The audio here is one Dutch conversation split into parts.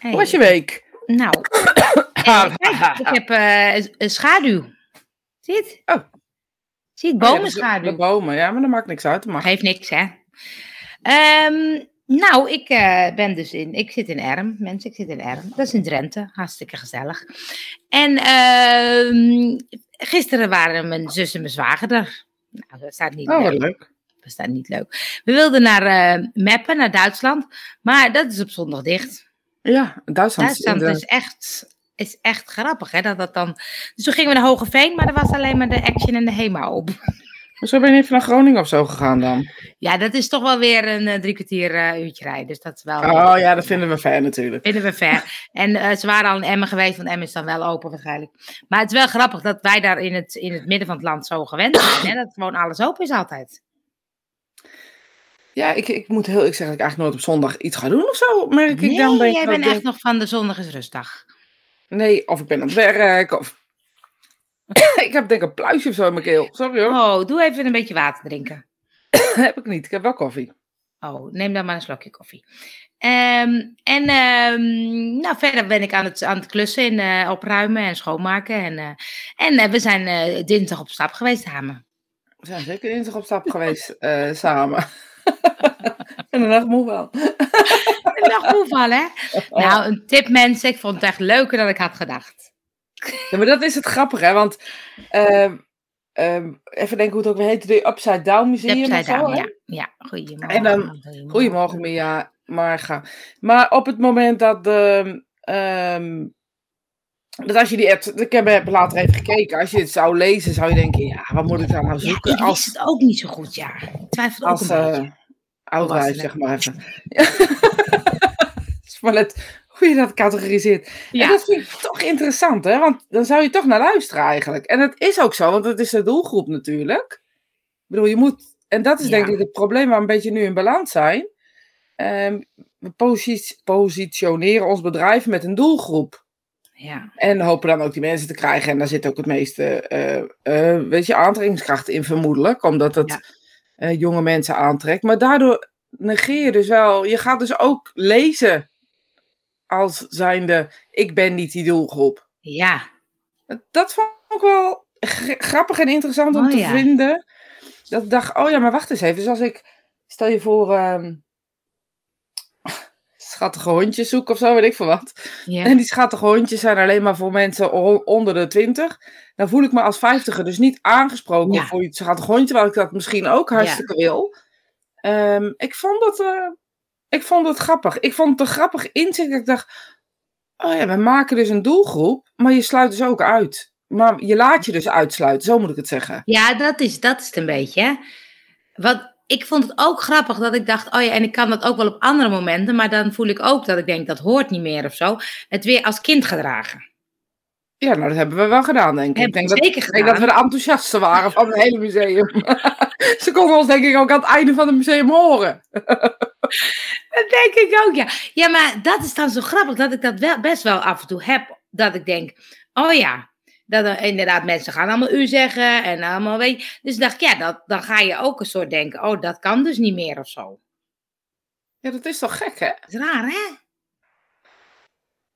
Hoe was je week? Nou, eh, kijk, ik heb eh, een schaduw. Zie je het? Oh. Zie je het? Oh ja, Bomenschaduw. De bomen, ja, maar dat maakt niks uit. Dat mag. Geeft niks, hè? Ehm, nou, ik eh, ben dus in, ik zit in Erm, mensen, ik zit in Erm. Dat is in Drenthe, hartstikke gezellig. En ehm, gisteren waren mijn zus en mijn zwager er. Nou, dat staat niet Oh, leuk. Dat staat niet leuk. We wilden naar eh Meppen, naar Duitsland, maar dat is op zondag dicht. Ja, Duitsland. is Duitsland in de- is echt, is echt grappig, hè? Dat dat dan... Dus toen gingen we naar Hogeveen, maar er was alleen maar de Action en de HEMA op. Zo ben je even naar Groningen of zo gegaan dan? Ja, dat is toch wel weer een eh, drie kwartier eh, uurtje rijden. Dus dat is wel... Oh ja, dat vinden we fijn natuurlijk. Vinden we ver. En eh, ze waren al in Emmen geweest, want Emmen is dan wel open waarschijnlijk. Maar het is wel grappig dat wij daar in het, in het midden van het land zo gewend zijn. Hè? Dat gewoon alles open is altijd. Ja, ik, ik moet heel ik zeg dat ik eigenlijk nooit op zondag iets ga doen of zo, merk ik Nee, dan. denk ik jij bent ik echt nog van de zondag is rustdag. Nee, of ik ben aan het werk, of... ik heb denk ik een pluisje of zo in mijn keel. Sorry hoor. Oh, doe even een beetje water drinken. heb ik niet. Ik heb wel koffie. Oh, neem dan maar een slokje koffie. Ehm, en ehm, nou, verder ben ik aan het, aan het klussen en eh, opruimen en schoonmaken. En, eh, en eh, we zijn dinsdag op stap geweest samen. We zijn zeker dinsdag op stap geweest samen. en de dag moe wel. Een dag toeval, hè? Nou, een tip mensen. Ik vond het echt leuker dan ik had gedacht. Ja, maar dat is het grappige, hè? Want ehm, ehm, even denken hoe het ook weer heet. De Upside Down Museum. Upside zo, down, hè? ja. Ja, goedemorgen. En dan- goedemorgen. Goedemorgen, Mia. Marga. Maar op het moment dat de. ehm, dat als je die app. Ik heb heb later even gekeken. Als je het zou lezen, zou je denken: ja, wat moet ik daar nou Ja, zoeken? ik wist als het ook niet zo goed, ja. Ik twijfel ook als een eh oudwijf, zeg maar even. Het is maar net hoe je dat categoriseert. En Ja. dat vind ik toch interessant, hè? Want dan zou je toch naar luisteren eigenlijk. En dat is ook zo, want het is de doelgroep natuurlijk. Ik bedoel, je moet... En dat is Ja. denk ik het probleem waar we een beetje nu in balans zijn. Ehm, we posi- positioneren ons bedrijf met een doelgroep. Ja. En hopen dan ook die mensen te krijgen. En daar zit ook het meeste, eh, eh, weet je, aantrekkingskracht in vermoedelijk. Omdat het Ja. eh, jonge mensen aantrekt. Maar daardoor negeer je dus wel... Je gaat dus ook lezen als zijnde... Ik ben niet die doelgroep. Ja. Dat vond ik wel grappig en interessant om Oh, te ja. vinden. Dat ik dacht, oh ja, maar wacht eens even. Dus als ik, stel je voor... ehm, schattige hondjes zoek of zo, weet ik veel wat. En die schattige hondjes zijn alleen maar voor mensen onder de 20. Dan voel ik me als vijftiger dus niet aangesproken Ja. voor iets schattig hondje, terwijl ik dat misschien ook hartstikke wil. Ehm, ik, vond dat, eh, ik vond het grappig. Ik vond het een grappig inzicht. dat Ik dacht, oh ja, we maken dus een doelgroep, maar je sluit dus ook uit. Maar je laat je dus uitsluiten, zo moet ik het zeggen. Ja, dat is, dat is het een beetje. hè. Wat, ik vond het ook grappig dat ik dacht, oh ja, en ik kan dat ook wel op andere momenten, maar dan voel ik ook dat ik denk, dat hoort niet meer of zo. Het weer als kind gedragen. Ja, nou, dat hebben we wel gedaan, denk ik. ik denk dat, ik denk dat we de enthousiasten waren van het hele museum. Ze konden ons denk ik ook aan het einde van het museum horen. Dat denk ik ook, ja. Ja, maar dat is dan zo grappig dat ik dat wel, best wel af en toe heb. Dat ik denk, oh ja, dat er inderdaad mensen gaan allemaal u zeggen en allemaal weet. Dus dacht ik, ja, dat, dan ga je ook een soort denken, oh, dat kan dus niet meer of zo. Ja, dat is toch gek, hè? Dat is raar, hè?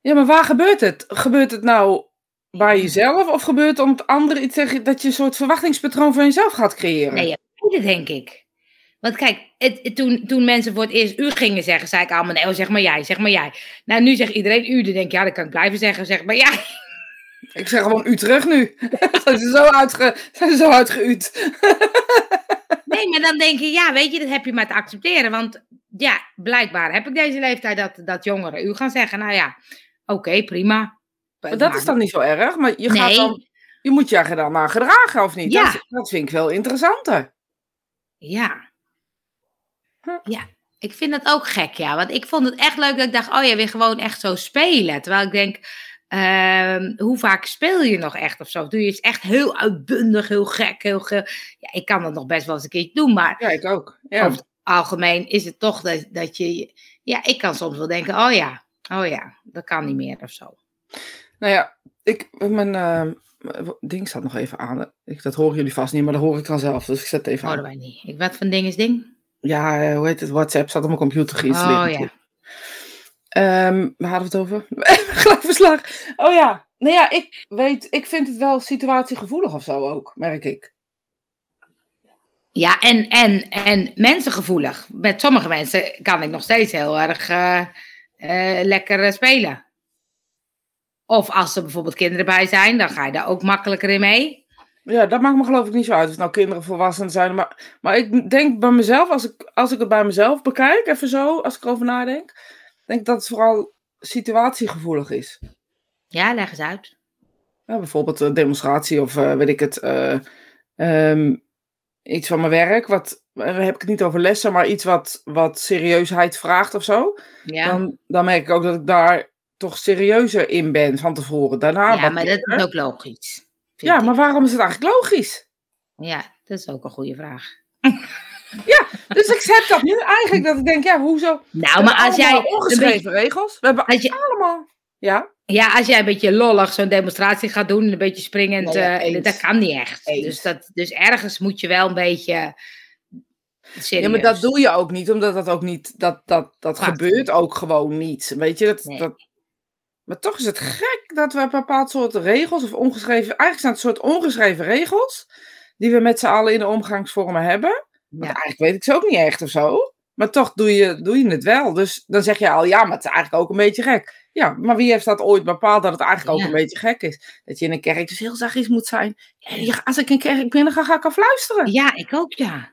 Ja, maar waar gebeurt het? Gebeurt het nou bij jezelf of gebeurt het om anderen iets zeggen dat je een soort verwachtingspatroon van jezelf gaat creëren? Nee, beide denk ik. Want kijk, het, het- toen, toen mensen voor het eerst u gingen zeggen, zei ik allemaal, nee, oh, zeg maar jij, zeg maar jij. Nou, nu zegt iedereen u, dan denk ik, ja, dat kan ik blijven zeggen, zeg maar jij. Ik zeg gewoon u terug nu. zijn ze zo, uitge, zijn ze zo uitgeuut? Nee, maar dan denk je, ja, weet je, dat heb je maar te accepteren. Want ja, blijkbaar heb ik deze leeftijd dat, dat jongeren u gaan zeggen. Nou ja, oké, prima. Maar dat is dan niet zo erg, maar je, gaat Nee. dan, je moet je er dan naar gedragen, of niet? Ja. Dat, dat vind ik veel interessanter. Ja. Huh. Ja, ik vind dat ook gek, ja. Want ik vond het echt leuk dat ik dacht, oh ja, weer gewoon echt zo spelen. Terwijl ik denk, ehm, hoe vaak speel je nog echt of zo? Doe je het echt heel uitbundig, heel gek, heel ge... Ja, ik kan dat nog best wel eens een keertje doen, maar Ja, ik ook. Ja. over het algemeen is het toch dat, dat je... Ja, ik kan soms wel denken, oh ja, oh ja, dat kan niet meer of zo. Nou ja, ik, mijn eh, ding staat nog even aan. Ik, dat horen jullie vast niet, maar dat hoor ik dan zelf. Dus ik zet het even aan. Houden wij niet. Ik, wat voor ding is ding? Ja, eh, hoe heet het? WhatsApp staat op mijn computer geïnstalleerd. Oh ja. Um, waar hadden we het over? Gelijk verslag. Oh ja. Nou ja, ik weet, ik vind het wel situatiegevoelig of zo ook, merk ik. Ja, en, en, en mensengevoelig. Met sommige mensen kan ik nog steeds heel erg uh, uh, lekker spelen. Of als er bijvoorbeeld kinderen bij zijn, dan ga je daar ook makkelijker in mee. Ja, dat maakt me geloof ik niet zo uit. Of nou kinderen volwassenen zijn. Maar, maar ik denk bij mezelf, als ik, als ik het bij mezelf bekijk, even zo, als ik erover nadenk, denk dat het vooral situatiegevoelig is. Ja, leg eens uit. Ja, bijvoorbeeld een demonstratie of uh, weet ik het, uh, um, iets van mijn werk. Wat, uh, heb ik het niet over lessen, maar iets wat, wat serieusheid vraagt of zo. Ja. Dan, dan merk ik ook dat ik daar toch serieuzer in ben van tevoren. Daarna ja, maar dat is ook logisch. Ja, ik. maar waarom is het eigenlijk logisch? Ja, dat is ook een goede vraag. Ja, dus ik heb dat nu eigenlijk dat ik denk, ja, hoezo? Nou, maar als jij ongeschreven regels, we hebben als je, allemaal, ja. Ja, als jij een beetje lollig zo'n demonstratie gaat doen, een beetje springend, nee, uh, dat kan niet echt. Dus, dat, dus ergens moet je wel een beetje. Serieus. Ja, maar dat doe je ook niet, omdat dat ook niet, dat, dat, dat gebeurt ook gewoon niet. Weet je, dat, Nee. dat, maar toch is het gek dat we een bepaald soort regels of ongeschreven, eigenlijk zijn het soort ongeschreven regels die we met z'n allen in de omgangsvormen hebben. Want Ja. eigenlijk weet ik ze ook niet echt of zo. Maar toch doe je, doe je het wel. Dus dan zeg je al, ja, maar het is eigenlijk ook een beetje gek. Ja, maar wie heeft dat ooit bepaald dat het eigenlijk ook Ja. een beetje gek is? Dat je in een kerk dus heel zachtjes moet zijn. Ja, als ik in een kerk binnen ga, ga ik al fluisteren. Ja, ik ook, ja.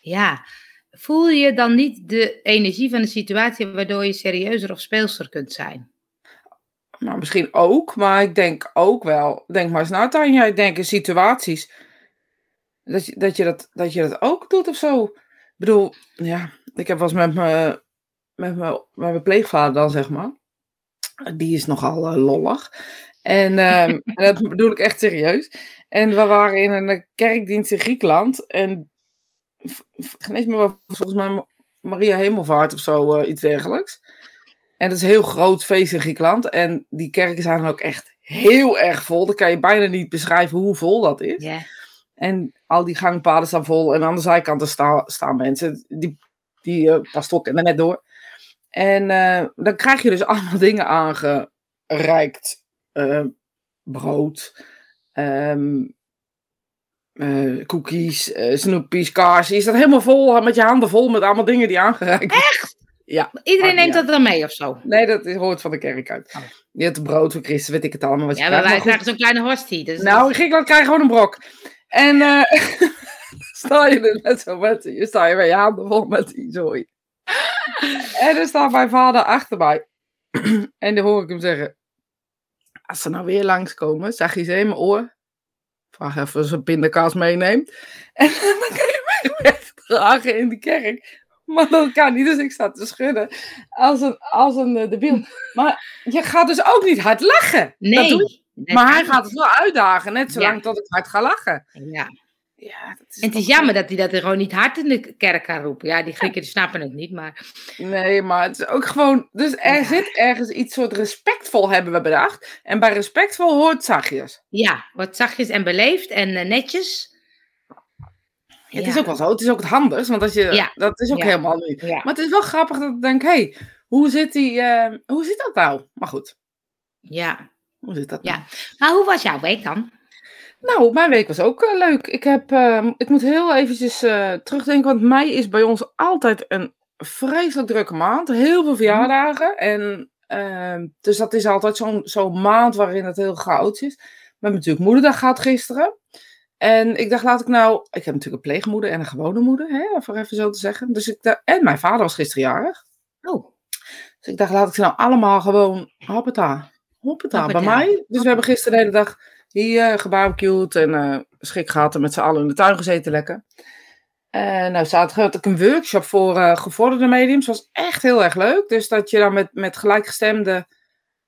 Ja. Voel je dan niet de energie van de situatie waardoor je serieuzer of speelser kunt zijn? Nou, misschien ook, maar ik denk ook wel. Denk maar eens na, Tanja. Ik denk in situaties dat je dat, je dat, dat je dat ook doet of zo. Ik bedoel, ja, ik heb wel eens met mijn, met mijn, met mijn pleegvader dan, zeg maar. Die is nogal eh, lollig. En, ehm, en dat bedoel ik echt serieus. En we waren in een kerkdienst in Griekenland. En geen eens meer wat, volgens mij Maria Hemelvaart of zo, eh, iets dergelijks. En dat is een heel groot feest in Griekenland. En die kerken zijn dan ook echt heel erg vol. Dan kan je bijna niet beschrijven hoe vol dat is. Ja. En al die gangpaden staan vol. En aan de zijkanten sta, staan mensen. Die, die uh, er net door. En uh, dan krijg je dus allemaal dingen aangereikt. Uh, brood. Um, cookies, snoepies, kaars. Je staat helemaal vol met je handen vol met allemaal dingen die aangereikt worden. Echt? Ja. Iedereen Maar neemt dat dan mee of zo? Nee, dat is, hoort van de kerk uit. Oh. Je hebt brood voor Christus, weet ik het allemaal. Wat je Ja, maar wij krijgen zo'n kleine hostie. Dus nou, in Griekenland krijg je gewoon een brok. En eh sta je er net zo met, je sta je met je handen vol met die zooi. en er staat mijn vader achter mij. en dan hoor ik hem zeggen, als ze nou weer langskomen, zag je ze in mijn oor. Vraag even of ze een pindakaas meeneemt. En dan kan je mij wegdragen in de kerk. Maar dat kan niet, dus ik sta te schudden als een, als een uh, debiel. Maar je gaat dus ook niet hard lachen. nee. Dat doe je maar hij gaat het wel uitdagen, net zolang Ja. tot ik hard ga lachen. Ja. Ja, dat is En het is jammer dat hij dat er gewoon niet hard in de kerk kan roepen. Ja, die Grieken die snappen het niet, maar... Nee, maar het is ook gewoon... Dus er Ja. zit ergens iets soort respectvol, hebben we bedacht. En bij respectvol hoort zachtjes. Ja, wat zachtjes en beleefd en eh, netjes. Ja, het is ook wel zo. Het is ook het handigst, want als je, dat is ook helemaal niet. Maar het is wel grappig dat ik denk, hé, hey, hoe zit die... eh, hoe zit dat nou? Maar goed, Ja. Hoe zit dat Ja. nou? Maar hoe was jouw week dan? Nou, mijn week was ook eh, leuk. Ik, heb, eh, ik moet heel eventjes eh, terugdenken, want mei is bij ons altijd een vreselijk drukke maand. Heel veel verjaardagen. En, ehm, dus dat is altijd zo'n zo'n maand waarin het heel chaotisch is. We hebben natuurlijk moederdag gehad gisteren. En ik dacht, laat ik nou... Ik heb natuurlijk een pleegmoeder en een gewone moeder, hè, om voor even zo te zeggen. Dus ik dacht, en mijn vader was gisteren jarig. Oh, Dus ik dacht, laat ik ze nou allemaal gewoon hoppata, hoppata, bij mij. Dus we hebben gisteren de hele dag hier gebarbecued en eh schik gehad en met z'n allen in de tuin gezeten lekker. En nou, zaterdag had ik een workshop voor eh, gevorderde mediums. was echt heel erg leuk. Dus dat je dan met, met gelijkgestemden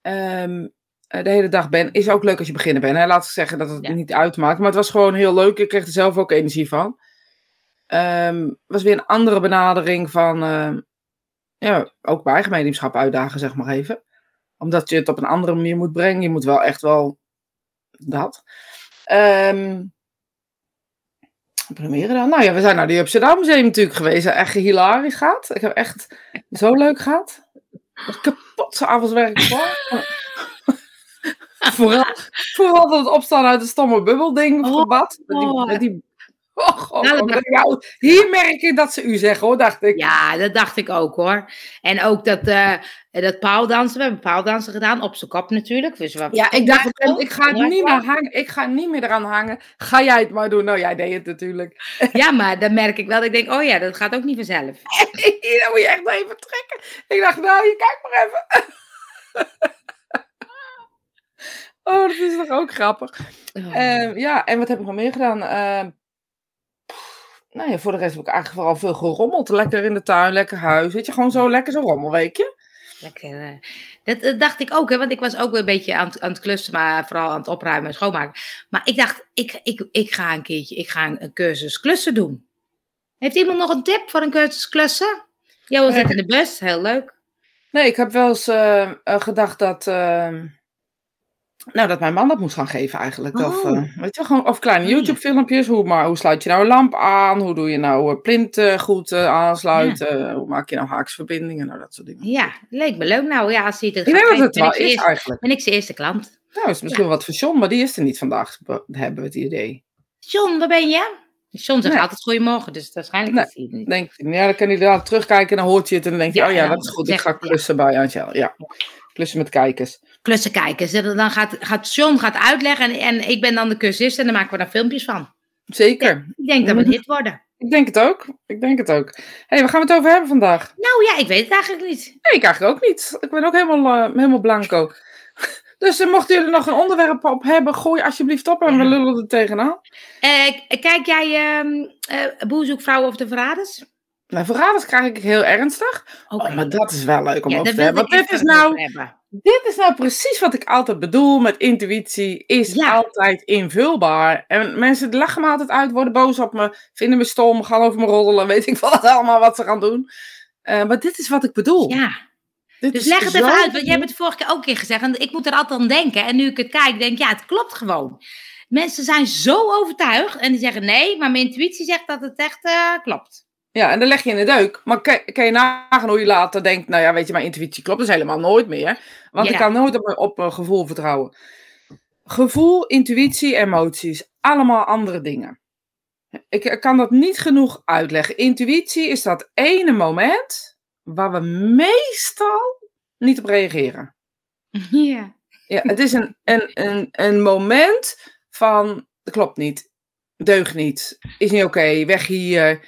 ehm, eh, de hele dag bent, is ook leuk als je beginnen bent. Hè? Laat ik zeggen dat het Ja. niet uitmaakt. Maar het was gewoon heel leuk. Ik kreeg er zelf ook energie van. Ehm was weer een andere benadering van, ja, ook bij eigen mediumschap uitdagen, zeg maar even. Omdat je het op een andere manier moet brengen. Je moet wel echt wel dat. Ehm nog meer gedaan? Nou ja, we zijn naar die Amsterdam Museum natuurlijk geweest. Echt hilarisch gehad. Ik heb echt zo leuk gehad. kapot zijn avondswerk vooral, vooral dat het opstaan uit het stomme bubbelding of Oh, gebad. Met die, oh. met die, oh, god, Nou, oh, dat- hier merk je dat ze u zeggen hoor, dacht ik. Ja, dat dacht ik ook hoor. En ook dat, eh dat paaldansen, we hebben paaldansen gedaan, op zijn kop natuurlijk. Dus we- Ja, ik dacht, ik ga het niet meer hangen. Ik ga niet meer eraan hangen. Ga jij het maar doen. Nou, jij deed het natuurlijk. Ja, maar dan merk ik wel, dat ik denk, oh ja, dat gaat ook niet vanzelf. Hier dan moet je echt nog even trekken. Ik dacht, nou, je kijk maar even. oh, dat is toch ook grappig. Oh. Ehm, ja, en wat heb ik nog meer gedaan? Ehm, nou ja, voor de rest heb ik eigenlijk vooral veel gerommeld. Lekker in de tuin, lekker huis. Weet je, gewoon zo lekker zo'n rommelweekje. Lekker. eh. Dat, dat dacht ik ook, hè, want ik was ook een beetje aan, het- aan het klussen, maar vooral aan het opruimen en schoonmaken. Maar ik dacht, ik, ik, ik ga een keertje, ik ga een, een cursus klussen doen. Heeft iemand nog een tip voor een cursus klussen? Johan zit in de bus, heel leuk. Nee, ik heb wel eens eh, eh, gedacht dat... ehm, nou, dat mijn man dat moest gaan geven eigenlijk. Of, Oh. eh, weet je, gewoon, of kleine. YouTube-filmpjes. Hoe, maar, hoe sluit je nou een lamp aan? Hoe doe je nou uh, plint eh, goed eh, aansluiten? Hoe maak je nou haaksverbindingen? Nou, dat soort dingen. Ja, leek me leuk. Nou ja, als hij het Ik geven, het wel is eigenlijk. ben ik zijn eerste klant. Nou, is misschien wat voor John, maar die is er niet vandaag, be- hebben we het idee. John, waar ben je? John zegt Nee. altijd goedemorgen, dus waarschijnlijk Nee. is hij niet. Denk, ja, dan kan hij daar terugkijken en dan hoort je het en dan denk je, Ja, oh ja, dat is goed. Ik ga klussen bij Angel. Ja, klussen met kijkers. Klussen kijken. Ze- Dan gaat, gaat John gaat uitleggen en, en ik ben dan de cursist en dan maken we daar filmpjes van. Zeker. Ik denk dat we hit worden. Ik denk het ook. Ik denk het ook. Hé, hey, waar gaan we het over hebben vandaag? Nou ja, ik weet het eigenlijk niet. Nee, ik eigenlijk ook niet. Ik ben ook helemaal, eh, helemaal blanco. Dus uh, mochten jullie nog een onderwerp op hebben, gooi alsjeblieft op en Ja. we lullen er tegenaan. Eh, kijk jij ehm eh Boerzoekvrouwen of de Verraders? Nou, verraders krijg ik heel ernstig. Oh, maar dat is wel leuk om ja, over te hebben. Want ik dit is, nou. Dit is nou precies wat ik altijd bedoel met intuïtie. Is Ja. altijd invulbaar. En mensen lachen me altijd uit, worden boos op me, vinden me stom, gaan over me roddelen. Weet ik wat allemaal wat ze gaan doen. Eh, maar dit is wat ik bedoel. Ja, Dit dus leg het even uit, want jij hebt het vorige keer ook een keer gezegd en ik moet er altijd aan denken. En nu ik het kijk, denk ik, ja, het klopt gewoon. Mensen zijn zo overtuigd en die zeggen nee, maar mijn intuïtie zegt dat het echt eh, klopt. Ja, en dan leg je in de deuk. Maar kan, kan je nagaan hoe je later denkt, nou ja, weet je, mijn intuïtie klopt dus helemaal nooit meer. Want Ja. ik kan nooit op, mijn- op mijn gevoel vertrouwen. Gevoel, intuïtie, emoties, allemaal andere dingen. Ik, ik kan dat niet genoeg uitleggen. Intuïtie is dat ene moment waar we meestal niet op reageren. Ja. Ja, het is een, een, een, een moment van, dat klopt niet, deugt niet, is niet oké, weg hier,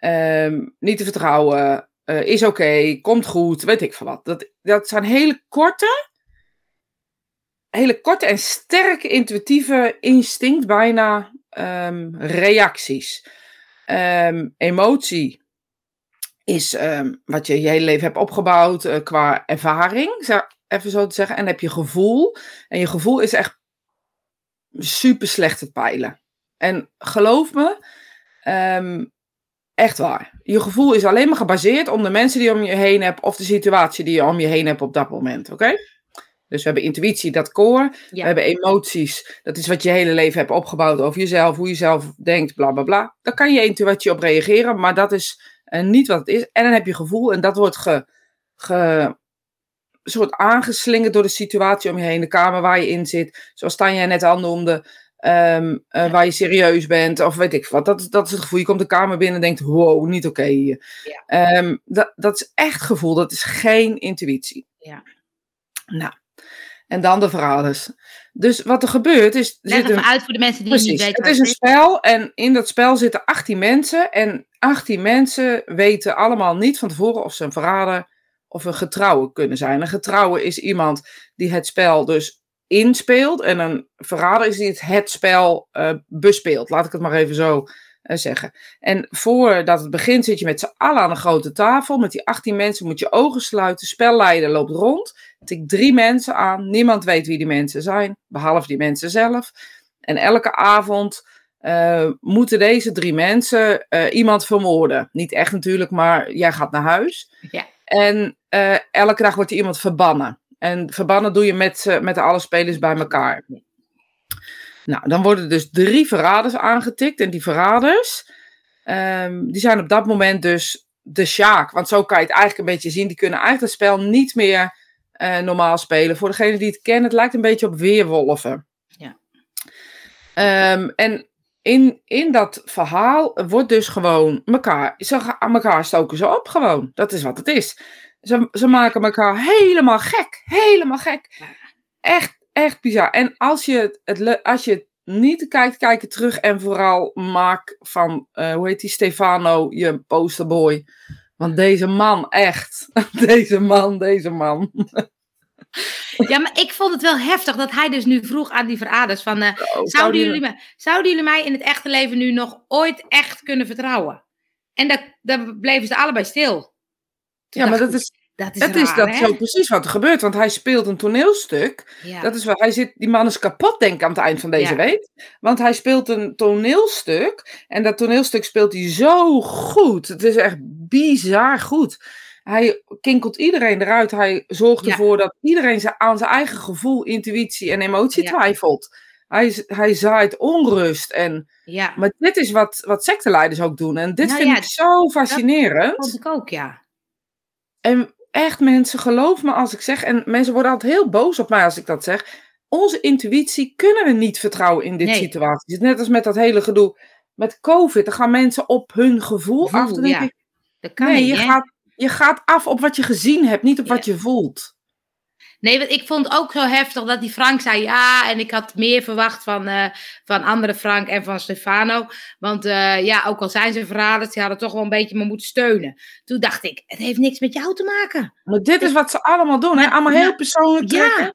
ehm, niet te vertrouwen, eh, is oké, komt goed, weet ik veel wat. Dat, dat zijn hele korte, hele korte en sterke intuïtieve instinct, bijna ehm, reacties. Ehm, emotie is wat je je hele leven hebt opgebouwd eh, qua ervaring, zou- even zo te zeggen. En heb je gevoel. En je gevoel is echt super slecht te peilen. En geloof me, ehm, echt waar. Je gevoel is alleen maar gebaseerd op de mensen die je om je heen hebt of de situatie die je om je heen hebt op dat moment. Oké? Dus we hebben intuïtie, dat. Ja. We hebben emoties, dat is wat je hele leven hebt opgebouwd over jezelf, hoe je zelf denkt, bla bla bla. Daar kan je intuïtie op reageren, maar dat is eh, niet wat het is. En dan heb je gevoel en dat wordt ge, ge, soort aangeslingerd door de situatie om je heen, de kamer waar je in zit, zoals Tanja net al noemde, ehm, eh, waar je serieus bent, of weet ik wat. Dat, is- dat is het gevoel. Je komt de kamer binnen en denkt, wow, niet oké hier. Ja. Ehm, dat, dat is echt gevoel, dat is geen intuïtie. Ja. Nou, en dan de verraders. Dus wat er gebeurt is... Leg zit een- uit voor de mensen die niet Precies. weten Het is een spel en in dat spel zitten 18 mensen. En 18 mensen weten allemaal niet van tevoren of ze een verrader of een getrouwe kunnen zijn. Een getrouwe is iemand die het spel dus inspeelt. En een verrader is die het, het spel eh, bespeelt. Laat ik het maar even zo eh, zeggen. En voordat het begint zit je met z'n allen aan een grote tafel. Met die 18 mensen moet je ogen sluiten. Spelleider loopt rond. Tikt drie mensen aan. Niemand weet wie die mensen zijn. Behalve die mensen zelf. En elke avond eh, moeten deze drie mensen iemand vermoorden. Niet echt natuurlijk, maar jij gaat naar huis. Ja. En elke dag wordt er iemand verbannen. En verbannen doe je met, eh, met alle spelers bij elkaar. Nou, dan worden dus drie verraders aangetikt. En die verraders, ehm, die zijn op dat moment dus de Sjaak. Want zo kan je het eigenlijk een beetje zien. Die kunnen eigenlijk het spel niet meer eh, normaal spelen. Voor degene die het kennen, het lijkt een beetje op weerwolven. Ja. Ehm, en in, in dat verhaal wordt dus gewoon elkaar, ze gaan elkaar stoken ze op gewoon. Dat is wat het is. Ze, ze maken elkaar helemaal gek. Helemaal gek. Echt, echt bizar. En als je het, als je het niet kijkt, kijk je terug en vooral maak van, uh, hoe heet die, Stefano, je posterboy. Want deze man, echt. Deze man, deze man. Ja, maar ik vond het wel heftig dat hij dus nu vroeg aan die veraders van... Uh, zouden, jullie me, zouden jullie mij in het echte leven nu nog ooit echt kunnen vertrouwen? En daar, bleven ze allebei stil. ja, maar dat is, dat is, het is dat zo precies wat er gebeurt. Want hij speelt een toneelstuk. Dat is wat hij zit, die man is kapot, denk ik, aan het eind van deze week. Want hij speelt een toneelstuk. En dat toneelstuk speelt hij zo goed. Het is echt bizar goed. Hij kinkelt iedereen eruit. Hij zorgt ervoor dat iedereen aan zijn eigen gevoel, intuïtie en emotie twijfelt. Hij, hij zaait onrust. En, ja. Maar dit is wat, wat secteleiders ook doen. En dit nou vind ik zo fascinerend. Dat vond ik ook, ja. En echt mensen, geloof me als ik zeg, en mensen worden altijd heel boos op mij als ik dat zeg. Onze intuïtie kunnen we niet vertrouwen in dit nee. situatie. Net als met dat hele gedoe met COVID. Dan gaan mensen op hun gevoel, af. Dan denk ik, dat kan nee, niet, je, gaat, je gaat af op wat je gezien hebt, niet op wat je voelt. Nee, want ik vond ook zo heftig dat die Frank zei ja. En ik had meer verwacht van, uh, van andere Frank en van Stefano. Want uh, ja, ook al zijn ze verraders, die hadden toch wel een beetje me moeten steunen. Toen dacht ik, het heeft niks met jou te maken. Maar dit is wat ze allemaal doen, hè? Allemaal heel persoonlijk trekken. Ja.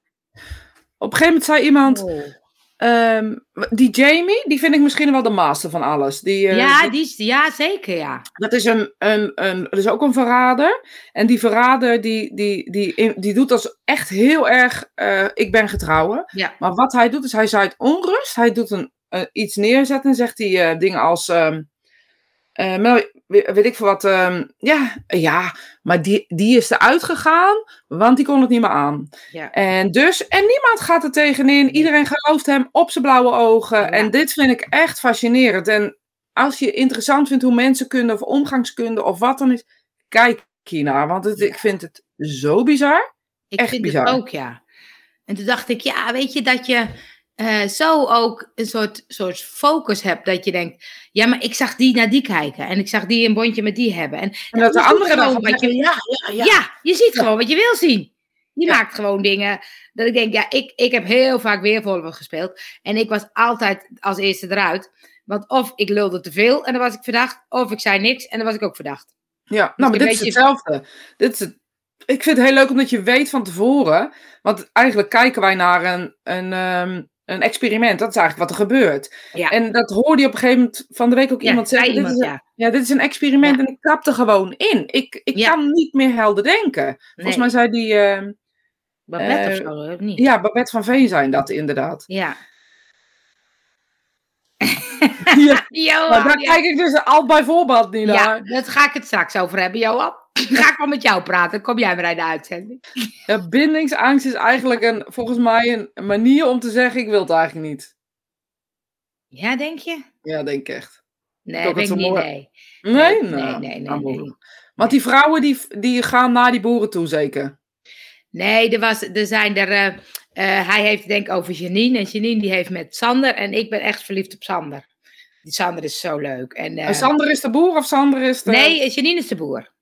Op een gegeven moment zei iemand... Oh. Um, die Jamie, die vind ik misschien wel de master van alles. Die, uh, ja, die is, ja, zeker, ja. Dat is, een, een, een, dat is ook een verrader. En die verrader, die, die, die, die doet als echt heel erg, uh, ik ben getrouwen. Ja. Maar wat hij doet, is hij zaait onrust. Hij doet een, uh, iets neerzetten en zegt hij dingen als... Um, weet ik veel wat. Um, ja, ja, maar die, die is eruit gegaan, want die kon het niet meer aan. Ja. En dus, en niemand gaat er tegenin. Iedereen gelooft hem op zijn blauwe ogen. Ja. En dit vind ik echt fascinerend. En als je interessant vindt hoe mensen kunnen of omgangskunde of wat dan is, kijk hiernaar. Want het, ik vind het zo bizar. Ik echt vind bizar. het ook, ja. En toen dacht ik, ja, weet je dat je uh, zo ook een soort, soort focus hebt. Dat je denkt, ja, maar ik zag die naar die kijken. En ik zag die een bondje met die hebben. En, en dat de andere dan wat je, ja, ja, ja. ja, je ziet gewoon wat je wil zien. Je maakt gewoon dingen dat ik denk, ja, ik, ik heb heel vaak weerwolven gespeeld. En ik was altijd als eerste eruit. Want of ik lulde te veel en dan was ik verdacht. Of ik zei niks en dan was ik ook verdacht. Ja, dus nou, maar dit is hetzelfde. Dit is het ik vind het heel leuk omdat je weet van tevoren. Want eigenlijk kijken wij naar een, een, um, een experiment. Dat is eigenlijk wat er gebeurt. Ja. En dat hoorde je op een gegeven moment van de week ook ja, iemand zeggen. Iemand, dit, is een, ja. dit is een experiment en ik er gewoon in. Ik, ik kan niet meer helder denken. Volgens mij zei die. Uh, Babette uh, of zo, of niet? Ja, Babette van Veen zijn dat inderdaad. Ja. ja. Johan, maar daar kijk ik dus al bij voorbeeld niet naar. Ja, dat ga ik het straks over hebben, Johan. Ga ik wel met jou praten, kom jij maar in de uitzending. Ja, bindingsangst is eigenlijk een, volgens mij een manier om te zeggen, ik wil het eigenlijk niet. Ja, denk je? Ja, denk ik echt. Nee, ik denk niet, nee. Nee? Nee, nou, nee, nee. nee, nee. Want die vrouwen die, die gaan naar die boeren toe, zeker? Nee, er, was, er zijn er... Uh, uh, hij heeft denk ik over Janine. En Janine die heeft met Sander. En ik ben echt verliefd op Sander. Die Sander is zo leuk. En, uh, en Sander is de boer of Sander is de... Nee, Janine is de boer.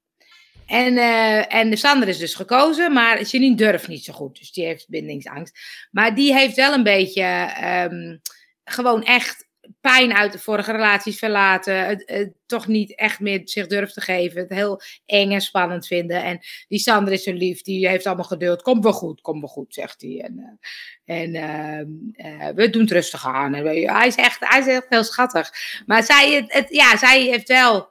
En, uh, en Sander is dus gekozen, maar Janine durft niet zo goed. Dus die heeft bindingsangst. Maar die heeft wel een beetje um, gewoon echt pijn uit de vorige relaties verlaten. Het, het, toch niet echt meer zich durft te geven. Het heel eng en spannend vinden. En die Sander is zo lief. Die heeft allemaal geduld. Komt wel goed, komt wel goed, zegt hij. En, uh, en uh, we doen het rustig aan. En hij, is echt, hij is echt heel schattig. Maar zij, het, ja, zij heeft wel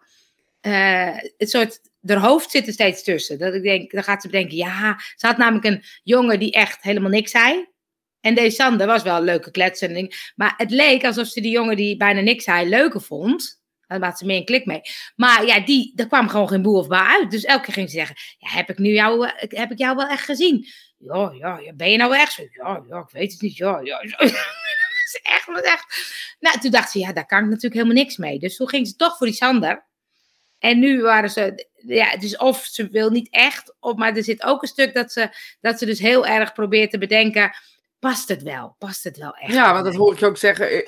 het soort haar hoofd zit er steeds tussen. Dat ik denk, dan gaat ze bedenken, ja, ze had namelijk een jongen die echt helemaal niks zei. En deze Sander was wel een leuke kletsending. Maar het leek alsof ze die jongen die bijna niks zei leuker vond. Daar had ze meer een klik mee. Maar ja, die, daar kwam gewoon geen boer of baar uit. Dus elke keer ging ze zeggen, ja, heb ik nu jou, heb ik jou wel echt gezien? Ja, ja, ben je nou echt zo? Ja, ja, ik weet het niet. Ja, ja. is echt, echt. Nou, toen dacht ze, ja, daar kan ik natuurlijk helemaal niks mee. Dus toen ging ze toch voor die Sander. En nu waren ze, ja, dus of ze wil niet echt, of, maar er zit ook een stuk dat ze, dat ze dus heel erg probeert te bedenken, past het wel? Past het wel echt? Ja, want dat hoor ik je ook zeggen. eh,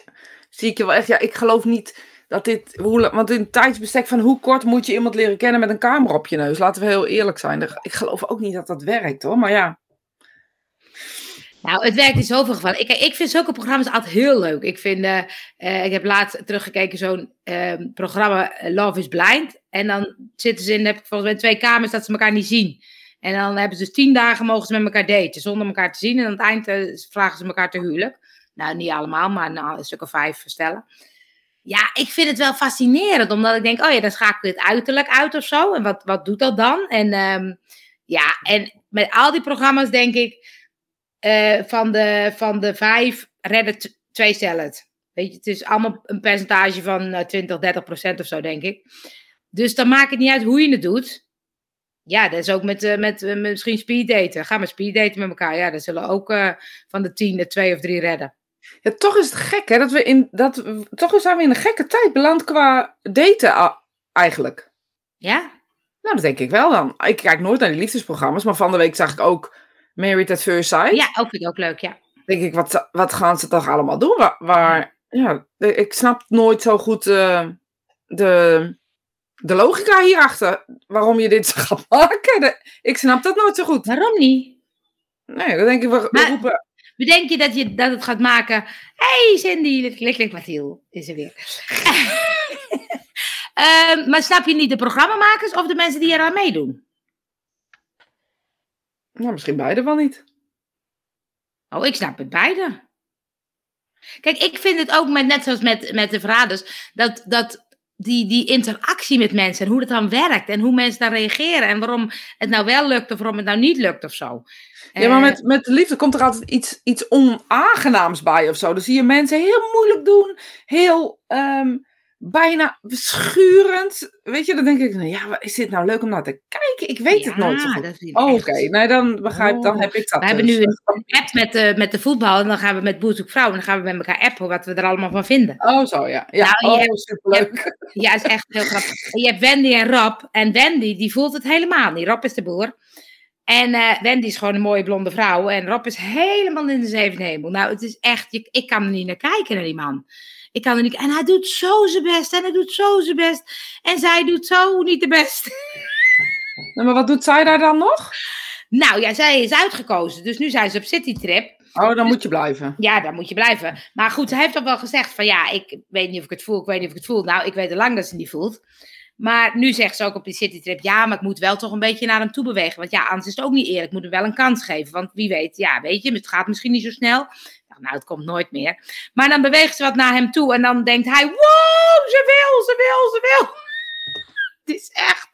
Zie ik je wel echt. Ja, ik geloof niet dat dit. Hoe, want in het tijdsbestek van hoe kort moet je iemand leren kennen met een camera op je neus? Laten we heel eerlijk zijn. Ik geloof ook niet dat dat werkt hoor. Maar ja. Nou, het werkt in zoveel gevallen. Ik, ik vind zulke programma's altijd heel leuk. Ik, vind, eh, eh, ik heb laatst teruggekeken zo'n eh, programma eh, Love is Blind. En dan zitten ze in, heb ik volgens mij twee kamers dat ze elkaar niet zien. En dan hebben ze dus tien dagen mogen ze met elkaar daten zonder elkaar te zien. En aan het eind vragen ze elkaar te huwelijk. Nou, niet allemaal, maar nou, een stuk of vijf stellen. Ja, ik vind het wel fascinerend, omdat ik denk, oh ja, dan schakel je het uiterlijk uit of zo. En wat, wat doet dat dan? En ehm, ja, en met al die programma's denk ik, eh, van, de, van de vijf redden t- twee stellen het. Weet je, het is allemaal een percentage van eh, 20, 30 procent of zo, denk ik. Dus dan maakt het niet uit hoe je het doet. Ja, dat is ook met, eh, met, eh, met misschien speeddaten. Ga maar speeddaten met elkaar. Ja, dan zullen ook eh, van de tien er twee of drie redden. ja, toch is het gek hè. Dat we in. Dat, toch zijn we in een gekke tijd beland qua daten a- eigenlijk. Ja? Nou, dat denk ik wel dan. Ik kijk nooit naar die liefdesprogramma's. Maar van de week zag ik ook Married at First Sight. Ja, ook vind ik ook leuk, ja. denk ik, wat, wat gaan ze toch allemaal doen? Waar, waar ja, ik snap nooit zo goed eh, de, de logica hierachter. Waarom je dit gaat maken. De- ik snap dat nooit zo goed. Waarom niet? Nee, dan denk ik, we, Maar- roepen... Bedenk je dat, je dat het gaat maken. hey Cindy, klik klik Mathiel is er weer. Ehm, maar snap je niet de programmamakers of de mensen die eraan meedoen? Nou, misschien beide wel niet. Oh, ik snap het beide. Kijk, ik vind het ook met, net zoals met, met de verraders, dat, dat die, die interactie met mensen en hoe dat dan werkt en hoe mensen dan reageren en waarom het nou wel lukt of waarom het nou niet lukt of zo. Ja, maar Eh, met, met de liefde komt er altijd iets, iets onaangenaams bij of zo. Dan zie je mensen heel moeilijk doen. Heel ehm, bijna schurend. Weet je, dan denk ik, nou ja, is dit nou leuk om naar te kijken? Ik weet het nooit Oh, Oké, nee, dan begrijp dan Oh. heb ik dat. We hebben dus. nu een app met de, met de voetbal en dan gaan we met Boerzoek Vrouw en dan gaan we met elkaar appen wat we er allemaal van vinden. Oh, zo ja. Ja, Nou, oh, superleuk. Ja, is echt heel grappig. Je hebt Wendy en Rob. En Wendy, die voelt het helemaal niet. Rob is de boer. En eh, Wendy is gewoon een mooie blonde vrouw. En Rob is helemaal in de zevende hemel. Nou, het is echt... Je, ik kan er niet naar kijken, naar die man. Ik kan er niet... En hij doet zo zijn best. En hij doet zo zijn best. En zij doet zo niet de best. Nou, maar wat doet zij daar dan nog? Nou ja, zij is uitgekozen. Dus nu zijn ze op citytrip. Oh, dan moet je blijven. Ja, daar moet je blijven. Maar goed, ze heeft ook wel gezegd van ja, ik weet niet of ik het voel, ik weet niet of ik het voel. Nou, ik weet al lang dat ze het niet voelt. Maar nu zegt ze ook op die citytrip, ja, maar ik moet wel toch een beetje naar hem toe bewegen. Want ja, anders is het ook niet eerlijk. Ik moet hem wel een kans geven. Want wie weet, ja, weet je, het gaat misschien niet zo snel. Nou, het komt nooit meer. Maar dan beweegt ze wat naar hem toe en dan denkt hij, wow, ze wil, ze wil, ze wil. Het is echt...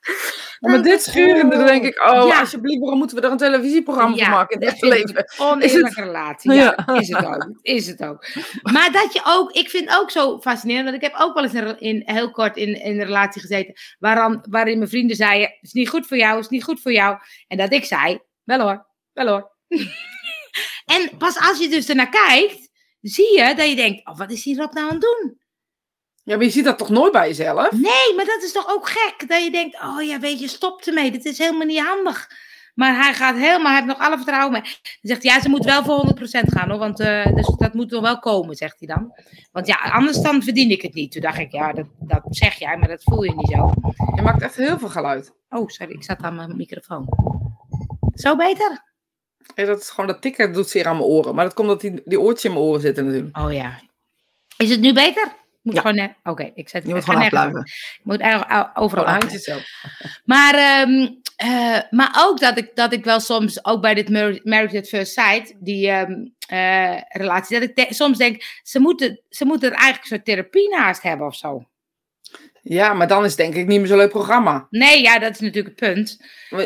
Maar dit schurende, dan denk ik, oh, Ja. alsjeblieft, waarom moeten we er een televisieprogramma van maken in het leven? een Oneerlijke relatie. Ja. Is het ook. Is het ook. Maar dat je ook, ik vind ook zo fascinerend, want ik heb ook wel eens in, in, heel kort in, in een relatie gezeten, waaran, waarin mijn vrienden zeiden, het is niet goed voor jou, het is niet goed voor jou. En dat ik zei, wel hoor, wel hoor. en pas als je dus ernaar kijkt, zie je dat je denkt, oh, wat is die Rob nou aan het doen? Ja, maar je ziet dat toch nooit bij jezelf? Nee, maar dat is toch ook gek? Dat je denkt, oh ja, weet je, stop ermee. Dit is helemaal niet handig. Maar hij gaat helemaal, hij heeft nog alle vertrouwen mee. Dan zegt hij, ja, ze moet wel voor 100% gaan hoor. Want eh, dus dat moet er wel komen, zegt hij dan. Want ja, anders dan verdien ik het niet. Toen dacht ik, ja, dat, dat zeg jij, maar dat voel je niet zo. Je maakt echt heel veel geluid. Oh, sorry, ik zat aan mijn microfoon. Zo beter? Dat is gewoon dat tikken dat doet zeer aan mijn oren. Maar dat komt omdat die, die oortjes in mijn oren zitten natuurlijk. Oh ja. Is het nu beter? Moet Ja. gewoon, net- Oké, ik zet Je moet gewoon afblijven. moet eigenlijk overal zelf. Maar, ehm, eh, maar ook dat ik, dat ik wel soms, ook bij dit Mar- Married at First Sight, die ehm, eh, relatie, dat ik de- soms denk, ze moeten, ze moeten er eigenlijk een soort therapie naast hebben of zo. Ja, maar dan is het denk ik niet meer zo'n leuk programma. Nee, ja, dat is natuurlijk het punt.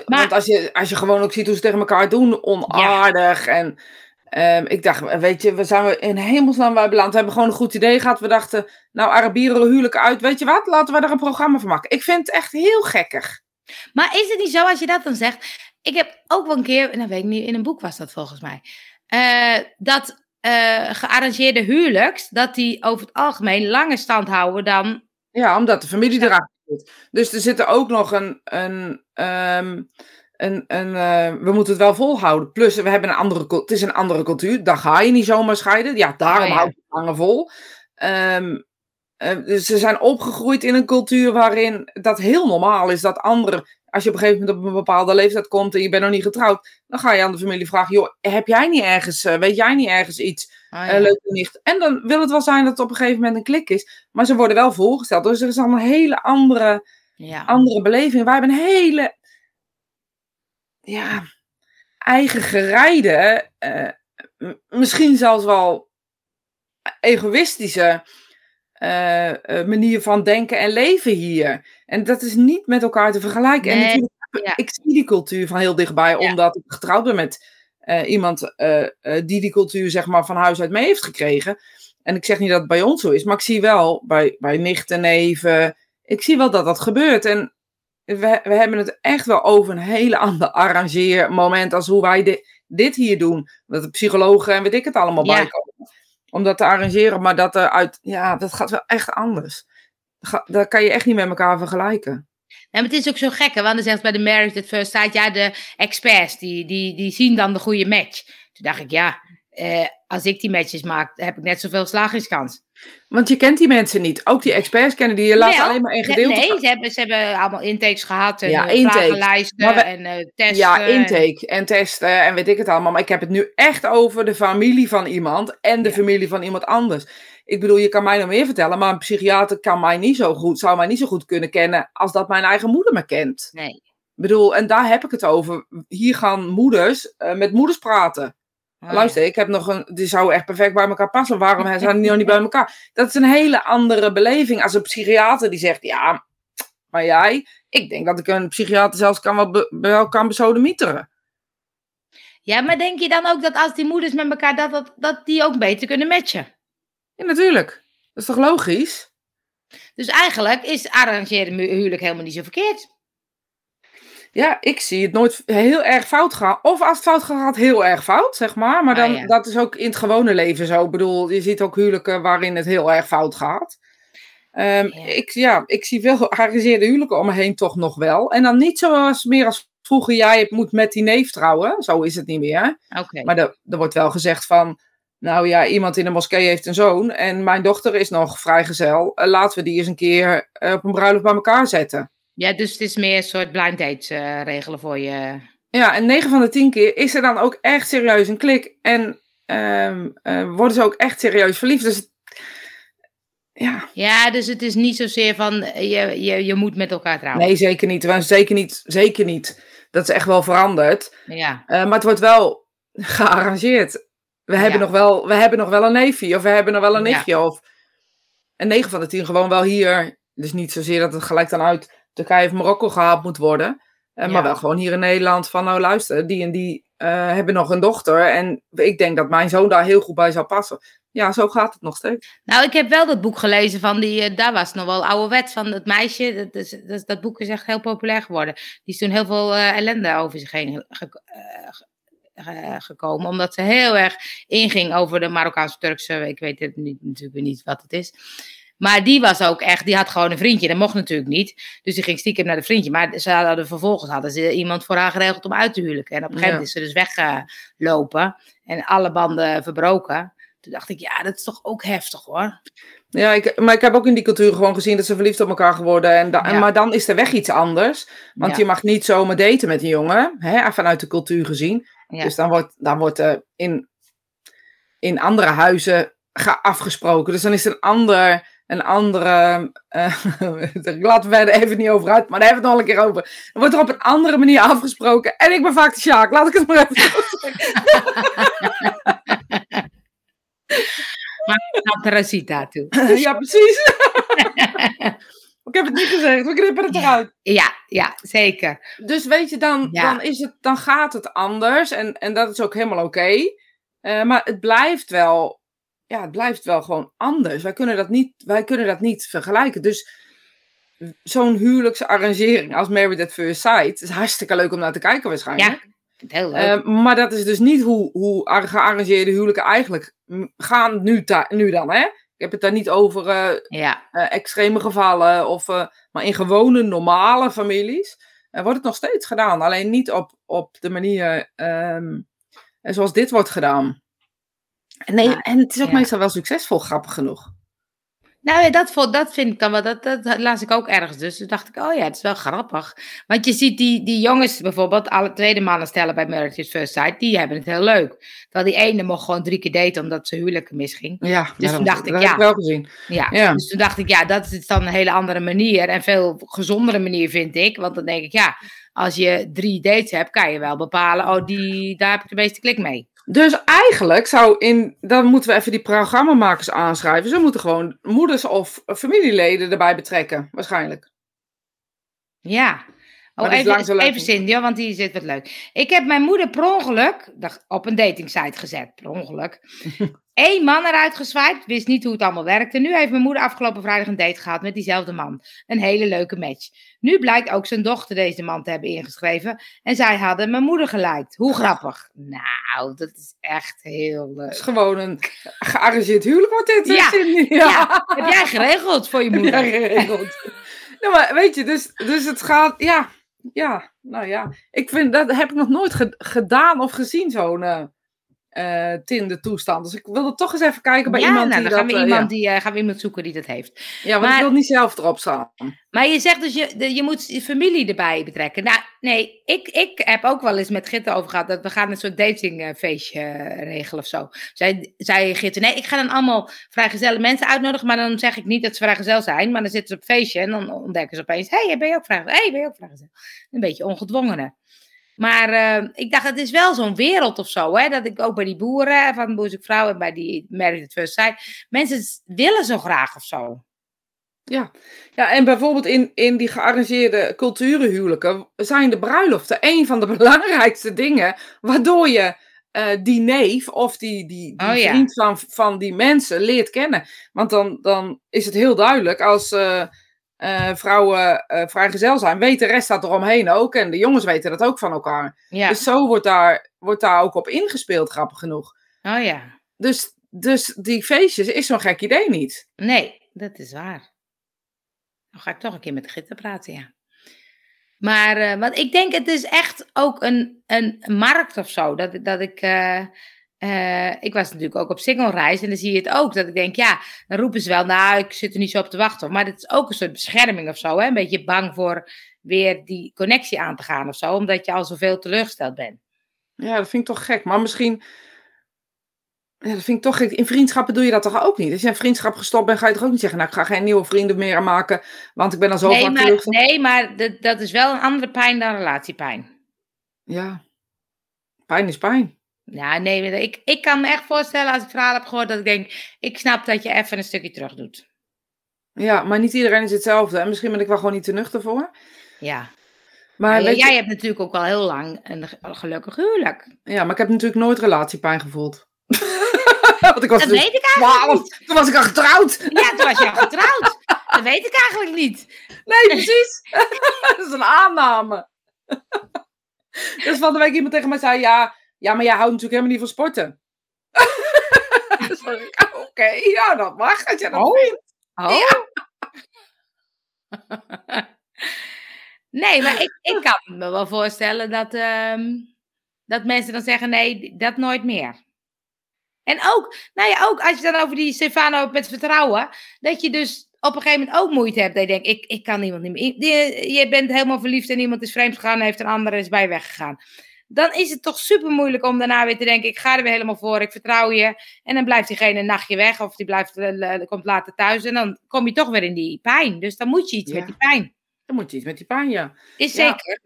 Want als je, als je gewoon ook ziet hoe ze tegen elkaar doen, onaardig. En ehm, ik dacht, weet je, we zijn in hemelsnaam bij beland. We hebben gewoon een goed idee gehad. We dachten, nou, Arabieren huwelijk uit. Weet je wat, laten we er een programma van maken. Ik vind het echt heel gekkig. Maar is het niet zo als je dat dan zegt? Ik heb ook wel een keer, nou weet ik niet, in een boek was dat volgens mij, eh, dat eh, gearrangeerde huwelijks, dat die over het algemeen langer stand houden dan Ja, omdat de familie erachter Dus er zit ook nog een. een, um, een, een uh, we moeten het wel volhouden. Plus, we hebben een andere, het is een andere cultuur. Daar ga je niet zomaar scheiden. Ja, daarom oh, ja. houdt het langer vol. Um, uh, dus ze zijn opgegroeid in een cultuur waarin dat heel normaal is dat anderen als je op een gegeven moment op een bepaalde leeftijd komt en je bent nog niet getrouwd, dan ga je aan de familie vragen: joh, heb jij niet ergens, uh, weet jij niet ergens iets oh, ja. uh, leuk nicht? En dan wil het wel zijn dat het op een gegeven moment een klik is, maar ze worden wel voorgesteld. Dus er is al een hele andere, ja. andere beleving. Wij hebben een hele, ja, eigen gerijde, uh, misschien zelfs wel egoïstische uh, manier van denken en leven hier. En dat is niet met elkaar te vergelijken. Nee, en natuurlijk, ja. ik zie die cultuur van heel dichtbij, ja. omdat ik getrouwd ben met uh, iemand die die cultuur zeg maar van huis uit mee heeft gekregen. En ik zeg niet dat het bij ons zo is, maar ik zie wel bij, bij nichten, neven, ik zie wel dat dat gebeurt. En we, we hebben het echt wel over een hele ander arrangeermoment als hoe wij dit, dit hier doen. Dat de psychologen en weet ik het allemaal ja. bij komen om dat te arrangeren, maar dat eruit, ja, dat gaat wel echt anders. Dat kan je echt niet met elkaar vergelijken. Ja, maar het is ook zo gek, hè? want dan zegt bij de Marriage at First Sight, ja, de experts, die, die, die zien dan de goede match. Toen dacht ik, ja, eh, als ik die matches maak, heb ik net zoveel slagingskans. Want je kent die mensen niet. Ook die experts kennen die je laat alleen maar een gedeelte. Nee, ze hebben, ze hebben allemaal intakes gehad. En ja, eh, we, en uh, testen. Ja, intake en... en... testen en weet ik het allemaal. Maar ik heb het nu echt over de familie van iemand en de ja. familie van iemand anders. Ik bedoel, je kan mij nog meer vertellen, maar een psychiater kan mij niet zo goed, zou mij niet zo goed kunnen kennen als dat mijn eigen moeder me kent. Nee. Ik bedoel, en daar heb ik het over. Hier gaan moeders uh, met moeders praten. Oh, Luister, ik heb nog een. Die zou echt perfect bij elkaar passen. Waarom zijn die nog niet bij elkaar? Dat is een hele andere beleving als een psychiater die zegt: Ja, maar jij, ik denk dat ik een psychiater zelfs kan wel, be, wel kan besodemieteren. Ja, maar denk je dan ook dat als die moeders met elkaar, dat, dat, dat die ook beter kunnen matchen? Ja, natuurlijk. Dat is toch logisch? Dus eigenlijk is arrangeren huwelijk helemaal niet zo verkeerd. Ja, ik zie het nooit heel erg fout gaan. Of als het fout gaat, heel erg fout, zeg maar. Maar dan, ah, ja. dat is ook in het gewone leven zo. Ik bedoel, je ziet ook huwelijken waarin het heel erg fout gaat. Um, ja. Ik, ja, ik zie veel gearrangeerde huwelijken om me heen toch nog wel. En dan niet zoals meer als vroeger, jij moet met die neef trouwen. Zo is het niet meer. Okay. Maar er, er wordt wel gezegd van, nou ja, iemand in de moskee heeft een zoon en mijn dochter is nog vrijgezel. Laten we die eens een keer op een bruiloft bij elkaar zetten. Ja, dus het is meer een soort blind date uh, regelen voor je. Ja, en 9 van de 10 keer is er dan ook echt serieus een klik. En um, uh, worden ze ook echt serieus verliefd. Dus ja. ja, dus het is niet zozeer van je, je, je moet met elkaar trouwen. Nee, zeker niet. Zeker niet. Zeker niet. Dat is echt wel veranderd. Ja. Uh, maar het wordt wel gearrangeerd. We hebben, nog wel, we hebben nog wel een neefje of we hebben nog wel een nichtje. Of, en 9 van de 10 gewoon wel hier. Dus niet zozeer dat het gelijk dan uit Turkije of Marokko gehaald moet worden. Uh, ja. Maar wel gewoon hier in Nederland van, nou luister, die en die uh, hebben nog een dochter. En ik denk dat mijn zoon daar heel goed bij zou passen. Ja, zo gaat het nog steeds. Nou, ik heb wel dat boek gelezen van die, uh, daar was nog wel ouderwet van het meisje. Dat, is, dat, dat, boek is echt heel populair geworden. Die is toen heel veel ellende over zich heen ge, gekomen. Omdat ze heel erg inging over de Marokkaanse-Turkse, ik weet het niet, natuurlijk niet wat het is. Maar die was ook echt, die had gewoon een vriendje. Dat mocht natuurlijk niet. Dus die ging stiekem naar de vriendje. Maar ze hadden vervolgens hadden ze iemand voor haar geregeld om uit te huwelijken. En op een gegeven moment is ze dus weggelopen. En alle banden verbroken. Toen dacht ik, ja, dat is toch ook heftig hoor. Ja, ik, maar ik heb ook in die cultuur gewoon gezien dat ze verliefd op elkaar geworden. En da, ja. Maar dan is de weg iets anders. Want ja. je mag niet zomaar daten met een jongen. Hè, vanuit de cultuur gezien. Ja. Dus dan wordt, dan wordt uh, in, in andere huizen afgesproken. Dus dan is het een ander een andere. Uh, laten we er even niet over uit, maar daar hebben we het nog een keer over. Er wordt er op een andere manier afgesproken. En ik ben vaak de Sjaak, laat ik het maar even Maar naar Rosita toe. ja, precies. ik heb het niet gezegd, we knippen het eruit. Ja, ja, zeker. Dus weet je, dan, ja. dan, is het, dan gaat het anders. En, en dat is ook helemaal oké. Okay. Uh, maar het blijft wel ja, het blijft wel gewoon anders. Wij kunnen dat niet, wij kunnen dat niet vergelijken. Dus zo'n huwelijksarrangering als Married at First Sight is hartstikke leuk om naar te kijken waarschijnlijk. Ja, heel leuk. Uh, maar dat is dus niet hoe, hoe gearrangeerde huwelijken eigenlijk gaan nu, nu dan. Hè? Heb het daar niet over eh, Ja. eh, extreme gevallen, of, eh, maar in gewone, normale families wordt het nog steeds gedaan. Alleen niet op, op de manier ehm, zoals dit wordt gedaan. En, nee, en het is ook ja. meestal wel succesvol, grappig genoeg. Nou dat, dat vind ik dan wel, dat, dat las ik ook ergens. Dus toen dacht ik, oh ja, het is wel grappig. Want je ziet die, die jongens bijvoorbeeld, alle tweede mannen stellen bij Marriage at First Sight, die hebben het heel leuk. Terwijl die ene mocht gewoon drie keer daten omdat ze huwelijk misging. Ja, Dus ja, toen dat, dacht ik, dat ja. heb ik wel gezien. Ja, Ja. dus toen dacht ik, ja, dat is dan een hele andere manier. En veel gezondere manier, vind ik. Want dan denk ik, ja, als je drie dates hebt, kan je wel bepalen, oh, die, daar heb ik de meeste klik mee. Dus eigenlijk zou in, dan moeten we even die programmamakers aanschrijven. Ze moeten gewoon moeders of familieleden erbij betrekken, waarschijnlijk. Ja. Oh, even, even. Cindy, want die zit wat leuk. Ik heb mijn moeder per ongeluk op een datingsite gezet. Per ongeluk. Eén man eruit geswiped, wist niet hoe het allemaal werkte. Nu heeft mijn moeder afgelopen vrijdag een date gehad met diezelfde man. Een hele leuke match. Nu blijkt ook zijn dochter deze man te hebben ingeschreven. En zij hadden mijn moeder geliked. Hoe grappig. Nou, dat is echt heel Het leuk. is gewoon een gearrangeerd huwelijk wordt dit. Ja, Cindy? Ja, heb jij geregeld voor je Ja, moeder? geregeld. nou, maar weet je, dus, dus het gaat, ja, ja, nou ja. Ik vind, dat heb ik nog nooit ge- gedaan of gezien, zo'n eh eh, Tinder-toestand. Dus ik wilde toch eens even kijken bij ja, iemand nou, die dan gaan dat... we, eh, iemand die, eh, gaan we iemand zoeken die dat heeft. ja. ja, want maar- ik wil niet zelf erop staan. Maar je zegt dus, je, de- je moet je familie erbij betrekken. Nou, nee, ik, ik heb ook wel eens met Gitte over gehad dat we gaan een soort datingfeestje regelen of zo. Zij, zei Gitte, nee, ik ga dan allemaal vrijgezelle mensen uitnodigen, maar dan zeg ik niet dat ze vrijgezel zijn, maar dan zitten ze op feestje en dan ontdekken ze opeens, hé, hey, ben je ook vrijgezel? Hey, ben je ook vrijgezel? Een beetje ongedwongene. Maar eh, ik dacht, het is wel zo'n wereld of zo, hè, dat ik ook bij die boeren van Boezek Vrouw en bij die Married at First Sight, mensen willen zo graag of zo. Ja, ja en bijvoorbeeld in, in die gearrangeerde culturenhuwelijken zijn de bruiloften een van de belangrijkste dingen waardoor je eh, die neef of die, die, die Oh ja. vriend van, van die mensen leert kennen. Want dan, dan is het heel duidelijk als eh, eh, vrouwen eh, vrijgezel zijn, weet de rest dat eromheen ook en de jongens weten dat ook van elkaar. Ja, Dus zo wordt daar, wordt daar ook op ingespeeld, grappig genoeg. oh ja. Dus, dus die feestjes is zo'n gek idee niet. Nee, dat is waar. Dan ga ik toch een keer met de gitter praten, ja. Maar, eh, want ik denk, het is echt ook een, een markt of zo. Dat, dat ik, eh, ik was natuurlijk ook op single-reis en dan zie je het ook. Dat ik denk, ja, dan roepen ze wel, nou, ik zit er niet zo op te wachten. Maar het is ook een soort bescherming of zo, hè. Een beetje bang voor weer die connectie aan te gaan of zo. Omdat je al zoveel teleurgesteld bent. Ja, dat vind ik toch gek. Maar misschien. Ja, dat vind ik toch gek. In vriendschappen doe je dat toch ook niet? Als je een vriendschap gestopt bent, ga je toch ook niet zeggen: Nou, ik ga geen nieuwe vrienden meer maken, want ik ben al zo Nee, vaak maar, teleurgesteld. nee, maar dat, dat is wel een andere pijn dan relatiepijn. Ja, pijn is pijn. Ja, nee, ik, ik kan me echt voorstellen als ik verhaal heb gehoord dat ik denk, ik snap dat je even een stukje terug doet. Ja, maar niet iedereen is hetzelfde. En misschien ben ik wel gewoon niet te nuchter voor. Ja. Maar, jij je, hebt natuurlijk ook al heel lang een ge- gelukkig huwelijk. ja, maar ik heb natuurlijk nooit relatiepijn gevoeld. want ik was Dat dus weet ik eigenlijk 12. niet. Toen was ik al getrouwd. Ja, toen was je al getrouwd. Dat weet ik eigenlijk niet. Nee, precies. dat is een aanname. dus van de week iemand tegen mij zei, ja, ja maar jij houdt natuurlijk helemaal niet van sporten. ik, oké, ja, dat mag als jij dat Oh. vindt. Oh. nee, maar ik, ik kan me wel voorstellen dat, ehm, dat mensen dan zeggen, nee, dat nooit meer. En ook, nou ja, ook als je dan over die Stefano hebt met vertrouwen, dat je dus op een gegeven moment ook moeite hebt. Dat je denkt, ik, ik kan niemand niet meer. Je, je bent helemaal verliefd en iemand is vreemd gegaan en heeft een andere is bij weggegaan. Dan is het toch super moeilijk om daarna weer te denken, ik ga er weer helemaal voor, ik vertrouw je. En dan blijft diegene een nachtje weg of die blijft, eh, eh, komt later thuis en dan kom je toch weer in die pijn. Dus dan moet je iets Ja. met die pijn. Dan moet je iets met die pijn, ja. Is Ja. zeker.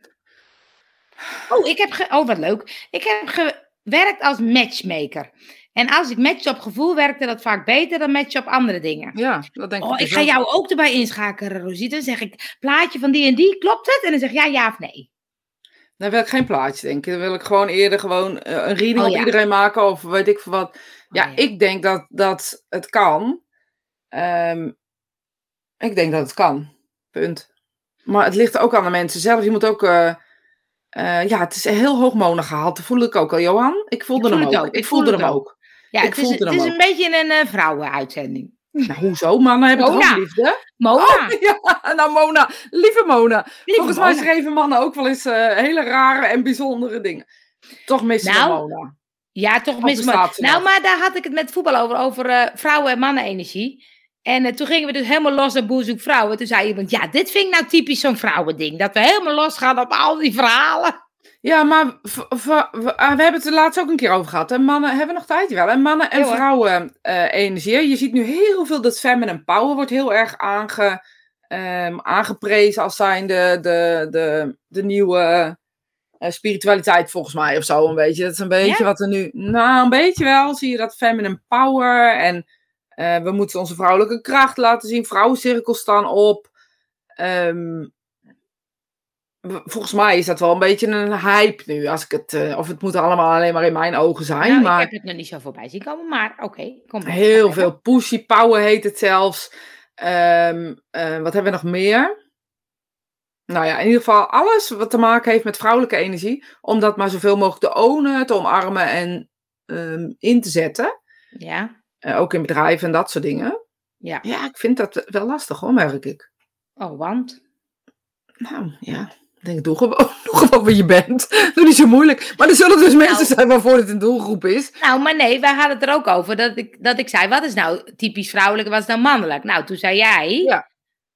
Oh, ik heb ge- oh, wat leuk. Ik heb gewerkt als matchmaker. En als ik match op gevoel werkte dat vaak beter dan matchen op andere dingen. Ja, dat denk Oh, ik dus ga jou ook erbij inschakelen, Rosita. Dan zeg ik, plaatje van die en die, klopt het? En dan zeg je ja, ja of nee. Dan wil ik geen plaatje denken. Dan wil ik gewoon eerder gewoon eh, een reading Oh, op ja. iedereen maken of weet ik veel wat. Ja, Oh, ja. ik denk dat, dat het kan. Ehm, ik denk dat het kan. Punt. Maar het ligt ook aan de mensen zelf. Je moet ook... eh, eh, ja, het is een heel hoog. Dat voel ik ook al, Johan. Ik voelde Ik voel hem ook. ook, Ik ik voel voelde hem ook. ook. Ja, Ik het is, het is een beetje een uh, vrouwenuitzending. Nou, hoezo? Mannen hebben toch Mona. ook liefde? Mona. Oh, ja, nou Mona, lieve Mona. Lieve Volgens mij schreven mannen ook wel eens eh, hele rare en bijzondere dingen. Toch missen Nou, Mona. Ja, toch Of mis bestaat ze Nou, nog? maar daar had ik het met voetbal over, over eh, vrouwen- en mannenenergie. En eh, toen gingen we dus helemaal los op Boer zoekt vrouwen. Toen zei iemand, ja, dit vind ik nou typisch zo'n vrouwending. Dat we helemaal los gaan op al die verhalen. Ja, maar ah, we hebben het er laatst ook een keer over gehad. Hè? Mannen hebben we nog tijd wel. En mannen en Ja, vrouwen eh, energie. Je ziet nu heel veel dat feminine power wordt heel erg aange, ehm, aangeprezen als zijn de, de, de, nieuwe eh, spiritualiteit volgens mij of zo een beetje. Dat is een beetje Ja? wat er nu... Nou, een beetje wel zie je dat feminine power en eh, we moeten onze vrouwelijke kracht laten zien. Vrouwencirkels staan op. Ehm, w- volgens mij is dat wel een beetje een hype nu. Als ik het, eh, of het moet allemaal alleen maar in mijn ogen zijn. Nou, maar ik heb het nog niet zo voorbij zien komen, maar oké. kom maar. heel veel pushy power heet het zelfs. Ehm, eh, wat hebben we nog meer? Nou ja, in ieder geval alles wat te maken heeft met vrouwelijke energie. Om dat maar zoveel mogelijk te ownen, te omarmen en ehm, in te zetten. Ja, Eh, ook in bedrijven en dat soort dingen. ja. Ja, ik vind dat wel lastig hoor, merk ik. Oh, want? Nou ja, ik denk, doe gewoon, doe gewoon wie je bent. Doe niet zo moeilijk. Maar er zullen dus mensen Nou. zijn waarvoor het een doelgroep is. Nou, maar nee, wij hadden het er ook over dat ik, dat ik zei, wat is nou typisch vrouwelijk en wat is nou mannelijk? Nou, toen zei jij... Ja.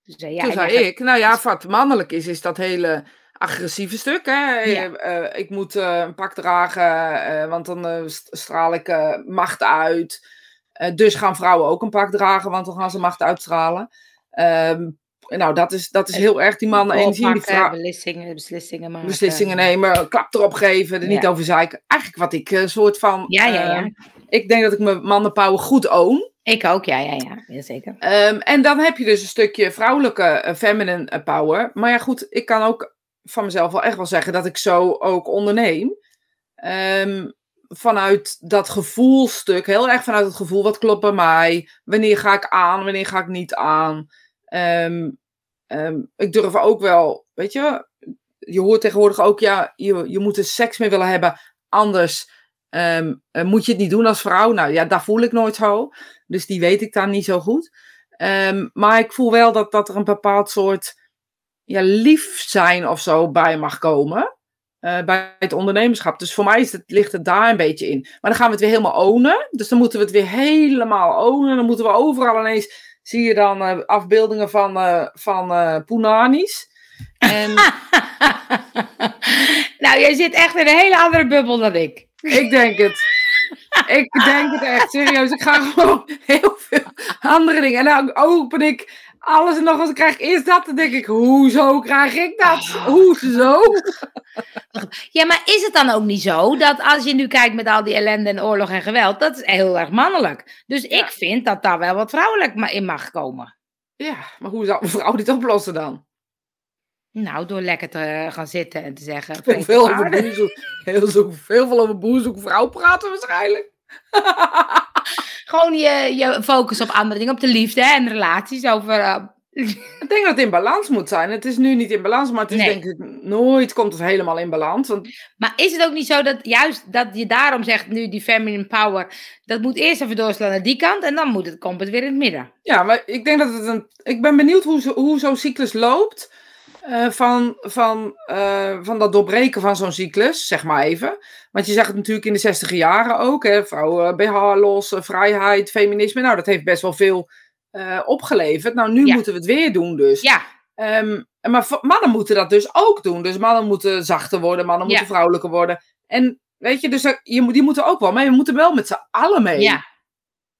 Toen zei jij... Toen zei ik, nou ja, wat mannelijk is, is dat hele agressieve stuk. Hè? Ja. Eh, eh, ik moet eh, een pak dragen, want dan st- straal ik macht uit. Dus gaan vrouwen ook een pak dragen, want dan gaan ze macht uitstralen. Ehm, nou, dat is, dat is heel erg die mannen energie. Die beslissingen, beslissingen maken. beslissingen nemen, klap erop geven, er niet Ja. over zeiken. Eigenlijk wat ik een soort van... Ja, ja, ja. ehm, ik denk dat ik mijn mannenpower goed own. Ik ook, ja, ja, ja. ja zeker. Ehm, en dan heb je dus een stukje vrouwelijke eh, feminine eh, power. Maar ja, goed, ik kan ook van mezelf wel echt wel zeggen dat ik zo ook onderneem. Ehm, vanuit dat gevoelstuk, heel erg vanuit het gevoel, wat klopt bij mij? Wanneer ga ik aan, wanneer ga ik niet aan? Ehm, ehm, ik durf ook wel, weet je, je hoort tegenwoordig ook, ja, je, je moet er seks mee willen hebben, anders ehm, eh, moet je het niet doen als vrouw. Nou ja, daar voel ik nooit zo. Dus die weet ik dan niet zo goed. Maar ik voel wel dat, dat er een bepaald soort ja, lief zijn of zo bij mag komen. eh, bij het ondernemerschap. Dus voor mij het, ligt het daar een beetje in. Maar dan gaan we het weer helemaal ownen. Dus dan moeten we het weer helemaal ownen. Dan moeten we overal ineens... Zie je dan eh, afbeeldingen van, eh van eh Punanis. En nou, jij zit echt in een hele andere bubbel dan ik. ik denk het. Ik denk het echt, serieus. Ik ga gewoon heel veel andere dingen. En dan open ik alles en nog. Dan krijg ik eerst dat. Dan denk ik, hoezo krijg ik dat? Hoezo? Ja, maar is het dan ook niet zo dat als je nu kijkt met al die ellende en oorlog en geweld, dat is heel erg mannelijk. Dus Ja. ik vind dat daar wel wat vrouwelijk in mag komen. Ja, maar hoe zou een vrouw dit oplossen dan? Nou, door lekker te gaan zitten en te zeggen. Heel "Vreemde veel over paarden." boerzoek, heel, zo, veel over boerzoek vrouw praten waarschijnlijk. Gewoon je, je focus op andere dingen, op de liefde en relaties. Over, eh, Ik denk dat het in balans moet zijn. Het is nu niet in balans, maar het is Nee. denk ik nooit komt het helemaal in balans. Want Maar is het ook niet zo dat juist dat je daarom zegt nu die feminine power, dat moet eerst even doorslaan naar die kant en dan moet het, komt het weer in het midden. Ja, maar ik denk dat het een. Ik ben benieuwd hoe, zo- hoe zo'n cyclus loopt. Eh, van, van, eh, van dat doorbreken van zo'n cyclus, zeg maar even. Want je zegt het natuurlijk in de 60 jaren ook. Hè, vrouwen, BH los, eh, vrijheid, feminisme. Nou, dat heeft best wel veel opgeleverd. Nou, nu Ja. moeten we het weer doen dus. Ja, Ehm, maar mannen moeten dat dus ook doen. Dus mannen moeten zachter worden, mannen Ja. moeten vrouwelijker worden. En weet je, dus je, die moeten ook wel mee. We moeten wel met z'n allen mee. ja,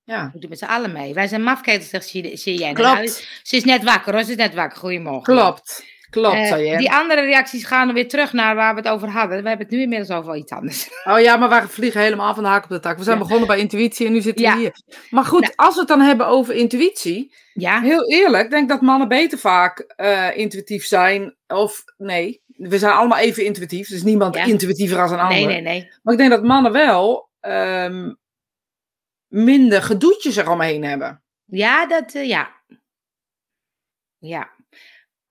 ja. we moeten met z'n allen mee. Wij zijn mafketels, zegt Zie-. Klopt. Nou, ze is net wakker hoor, ze is net wakker. Goedemorgen. Klopt. Klopt, Eh, die andere reacties gaan er weer terug naar waar we het over hadden. We hebben het nu inmiddels over iets anders. Oh ja, maar we vliegen helemaal van de haak op de tak. We zijn Ja. begonnen bij intuïtie en nu zitten Ja. we hier. Maar goed, Nou. als we het dan hebben over intuïtie. Ja, Heel eerlijk, denk dat mannen beter vaak eh, intuïtief zijn. Of nee, we zijn allemaal even intuïtief. Dus niemand intuïtiever als een ander. nee, nee, nee. Maar ik denk dat mannen wel ehm, minder gedoetjes eromheen hebben. Ja, dat, eh, ja. Ja.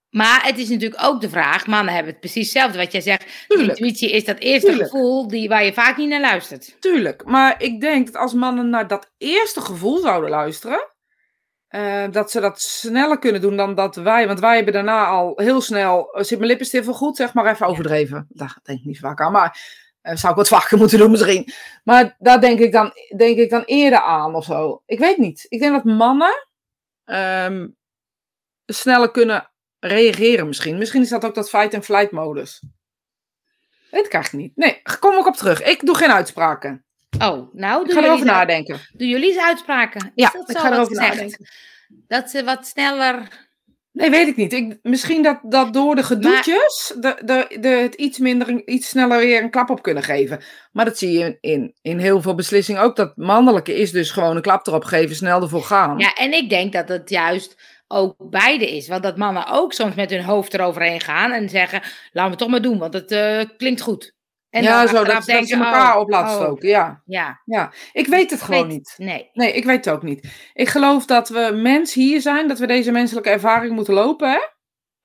Maar het is natuurlijk ook de vraag, mannen hebben het precies hetzelfde wat jij zegt. Intuïtie is dat eerste Tuurlijk. gevoel die, waar je vaak niet naar luistert. Tuurlijk. Maar ik denk dat als mannen naar dat eerste gevoel zouden luisteren. eh, dat ze dat sneller kunnen doen dan dat wij. Want wij hebben daarna al heel snel. Zit mijn lippenstift wel goed, zeg maar even overdreven. Daar denk ik niet vaak aan. Maar uh, zou ik wat vaker moeten doen misschien. Maar daar denk ik dan, denk ik dan eerder aan of zo. Ik weet niet. Ik denk dat mannen ehm, sneller kunnen reageren misschien. Misschien is dat ook dat fight- en flight modus. Weet ik eigenlijk niet. Nee, kom ook op terug. Ik doe geen uitspraken. Oh, nou, ik ga erover nadenken. Doen jullie eens uitspraken? ja, ik ga erover nadenken. Dat ze wat sneller. Nee, weet ik niet. Ik, misschien dat, dat door de gedoetjes de, de, de, het iets, minder, iets sneller weer een klap op kunnen geven. Maar dat zie je in, in heel veel beslissingen ook. Dat mannelijke is dus gewoon een klap erop geven, snel ervoor gaan. Ja, en ik denk dat het juist ook beide is. Want dat mannen ook soms met hun hoofd eroverheen gaan en zeggen: laten we het toch maar doen, want het uh, klinkt goed. En ja, zo dat, denken, ze elkaar oh, op laten oh, stoken. Ja. Ja. ja. Ik weet het gewoon niet. Nee. Nee, ik weet het ook niet. Ik geloof dat we mens hier zijn, dat we deze menselijke ervaring moeten lopen, hè?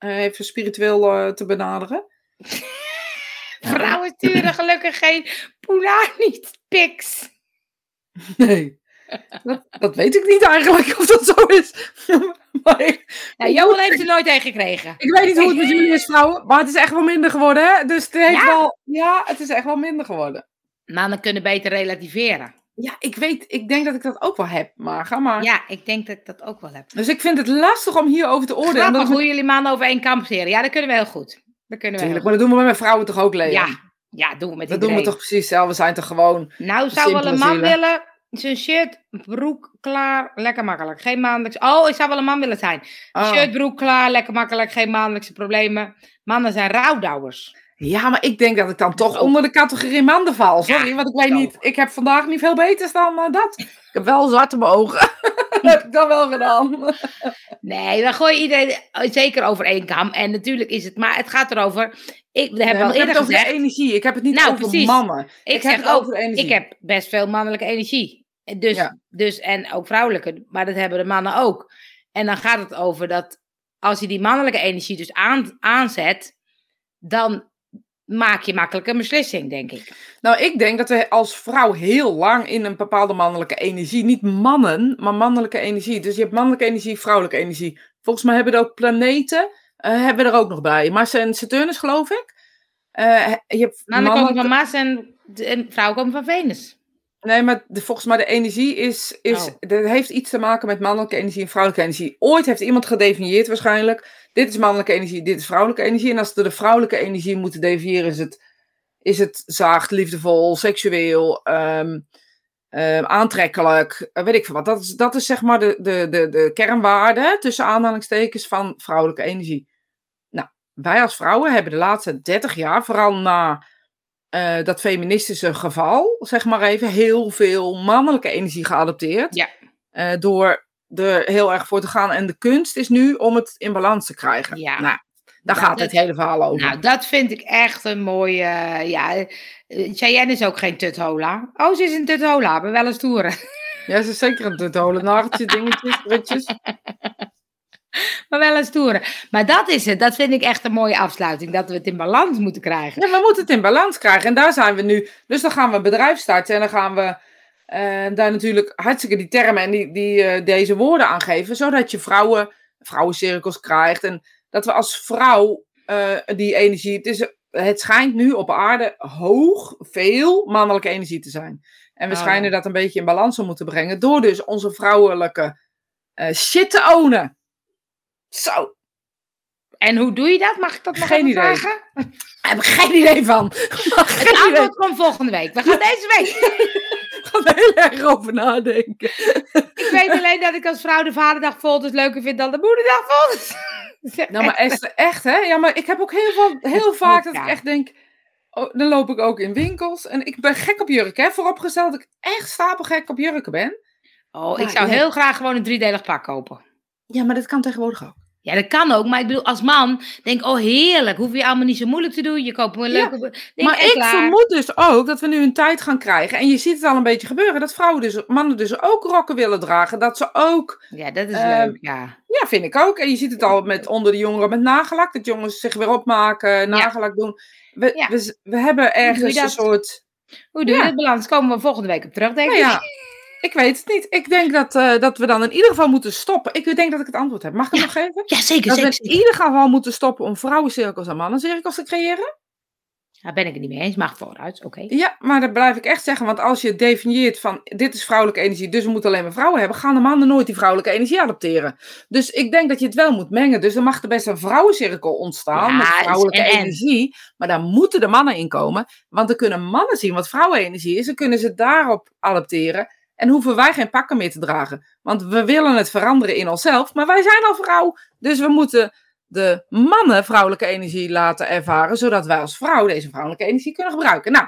Uh, even spiritueel uh, te benaderen. Vrouwen sturen gelukkig geen niet pics. Nee. Dat, dat, weet ik niet eigenlijk of dat zo is. maar ik, Johan heeft er nooit tegen gekregen. Ik weet niet hoe het met jullie is, vrouwen, maar het is echt wel minder geworden. Hè? Dus het heeft ja? wel, ja, het is echt wel minder geworden. Mannen kunnen beter relativeren. Ja, ik weet, ik denk dat ik dat ook wel heb, maar ga maar. Ja, ik denk dat ik dat ook wel heb. Dus ik vind het lastig om hierover te oordelen. Grappig hoe jullie mannen over één kamp scheren. Ja, dat kunnen we heel goed. Dat kunnen we Tuurlijk, maar dat doen we met vrouwen toch ook, Lea? Ja, ja doen we met Dat doen we toch precies hetzelfde. We zijn toch gewoon Nou, zou wel een man willen zijn shirt, broek klaar, lekker makkelijk. Geen maandelijks. Oh, ik zou wel een man willen zijn. Oh. Shirt, broek klaar, lekker makkelijk, geen maandelijkse problemen. Mannen zijn rouwdouwers. Ja, maar ik denk dat ik dan toch onder de categorie mannen val. Sorry, want ik weet niet. Ik heb vandaag niet veel beters dan uh, dat. Ik heb wel zwarte mijn ogen. dat heb ik dan wel gedaan. nee, dan gooi je iedereen zeker over één kam. En natuurlijk is het, maar het gaat erover. Ik heb nee, al eerder het over gezegd, energie. Ik heb het niet nou, over precies. mannen. Ik, ik zeg ook, ik heb best veel mannelijke energie. Dus, dus, en ook vrouwelijke, maar dat hebben de mannen ook. En dan gaat het over dat als je die mannelijke energie dus aan, aanzet, dan maak je makkelijk een beslissing, denk ik. Nou, ik denk dat we als vrouw heel lang in een bepaalde mannelijke energie, niet mannen, maar mannelijke energie. Dus je hebt mannelijke energie, vrouwelijke energie. Volgens mij hebben we ook planeten, uh, hebben we er ook nog bij. Mars en Saturnus, geloof ik. Uh, je hebt Mannen mannelijke... komen van Mars en, en vrouwen komen van Venus. Nee, maar de, volgens mij de energie is, is oh. dat heeft iets te maken met mannelijke energie en vrouwelijke energie. Ooit heeft iemand gedefinieerd waarschijnlijk, dit is mannelijke energie, dit is vrouwelijke energie. En als we de vrouwelijke energie moeten definiëren, is het, is het zacht, liefdevol, seksueel, um, um, aantrekkelijk, uh, weet ik veel wat. Dat is, dat is zeg maar de, de, de, de kernwaarde tussen aanhalingstekens van vrouwelijke energie. Nou, wij als vrouwen hebben de laatste 30 jaar, vooral na uh, dat feministische geval, zeg maar even, heel veel mannelijke energie geadopteerd. Ja. Uh, door er heel erg voor te gaan. En de kunst is nu om het in balans te krijgen. Ja. Nou, daar gaat het hele verhaal over. Nou, dat vind ik echt een mooie. Uh, ja, Cheyenne is ook geen tuthola. Oh, ze is een tuthola, maar wel een stoere. Ja, ze is zeker een tuthola. Naartje, dingetjes, ritjes. maar wel een stoere. Maar dat is het. Dat vind ik echt een mooie afsluiting. Dat we het in balans moeten krijgen. Ja, we moeten het in balans krijgen. En daar zijn we nu. Dus dan gaan we een bedrijf starten. En dan gaan we uh, daar natuurlijk hartstikke die termen en die, die, uh, deze woorden aangeven. Zodat je vrouwen, vrouwencirkels krijgt. En dat we als vrouw uh, die energie. Het, is, het schijnt nu op aarde hoog, veel mannelijke energie te zijn. En we oh. schijnen dat een beetje in balans te moeten brengen. Door dus onze vrouwelijke shit te ownen. Zo. En hoe doe je dat? Mag ik dat nog geen idee. vragen? Ik heb geen idee van. Geen het antwoord komt volgende week. We gaan deze week. Ik ga er heel erg over nadenken. Ik weet alleen dat ik als vrouw de vaderdag foto's leuker vind dan de moederdag foto's. Nou, maar Esther, echt hè? Ja, maar ik heb ook heel, veel, heel vaak dat ik echt denk... Oh, dan loop ik ook in winkels. En ik ben gek op jurken, hè? Vooropgesteld dat ik echt stapelgek op jurken ben. Oh, ik zou heel graag gewoon een driedelig pak kopen. Ja, maar dat kan tegenwoordig ook. Ja, dat kan ook. Maar ik bedoel, als man denk oh heerlijk, hoef je allemaal niet zo moeilijk te doen. Je koopt een leuke... Ja, maar ik vermoed dus ook dat we nu een tijd gaan krijgen. En je ziet het al een beetje gebeuren. Dat vrouwen dus, mannen dus ook rokken willen dragen. Dat ze ook... Ja, dat is uh, leuk, ja. Ja, vind ik ook. En je ziet het al met onder de jongeren met nagellak. Dat jongens zich weer opmaken, nagellak ja. doen. We, ja. we, we, hebben ergens een soort... Hoe doe je dat balans? Komen we volgende week op terug, denk nou ik. Ik weet het niet. Ik denk dat, uh, dat we dan in ieder geval moeten stoppen. Ik denk dat ik het antwoord heb. Mag ik het nog geven? Ja, zeker. Dat zeker, we in ieder geval moeten stoppen om vrouwencirkels en mannencirkels te creëren. Daar ben ik het niet mee eens. Mag vooruit. Oké. Ja, maar dat blijf ik echt zeggen. Want als je definieert van dit is vrouwelijke energie, dus we moeten alleen maar vrouwen hebben, gaan de mannen nooit die vrouwelijke energie adopteren. Dus ik denk dat je het wel moet mengen. Dus er mag er best een vrouwencirkel ontstaan Ja, met vrouwelijke en- en. energie. Maar daar moeten de mannen in komen. Want dan kunnen mannen zien wat vrouwenenergie is. Dan kunnen ze daarop adopteren. En hoeven wij geen pakken meer te dragen. Want we willen het veranderen in onszelf. Maar wij zijn al vrouw. Dus we moeten de mannen vrouwelijke energie laten ervaren. Zodat wij als vrouw deze vrouwelijke energie kunnen gebruiken. Nou,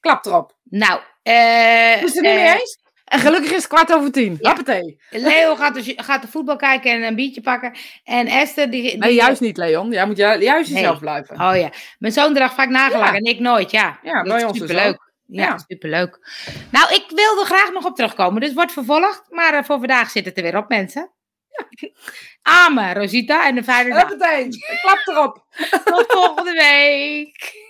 klap erop. Nou, eh, Is het er niet mee eh, eens? En gelukkig is het kwart over tien. Ja. Hoppatee. Leo gaat de, gaat de voetbal kijken en een biertje pakken. En Esther, die... die Nee, juist niet, Leon. Jij moet ju- juist Nee. jezelf blijven. Oh ja, mijn zoon draagt vaak nagellak Ja. en ik nooit, ja. Ja, bij ons dus superleuk. Ja, Ja. superleuk. Nou, ik wilde graag nog op terugkomen, dus wordt vervolgd. Maar eh, voor vandaag zit het er weer op, mensen. Amen, Rosita, en een fijne dag. Hoppatee. Klap erop. Tot volgende week.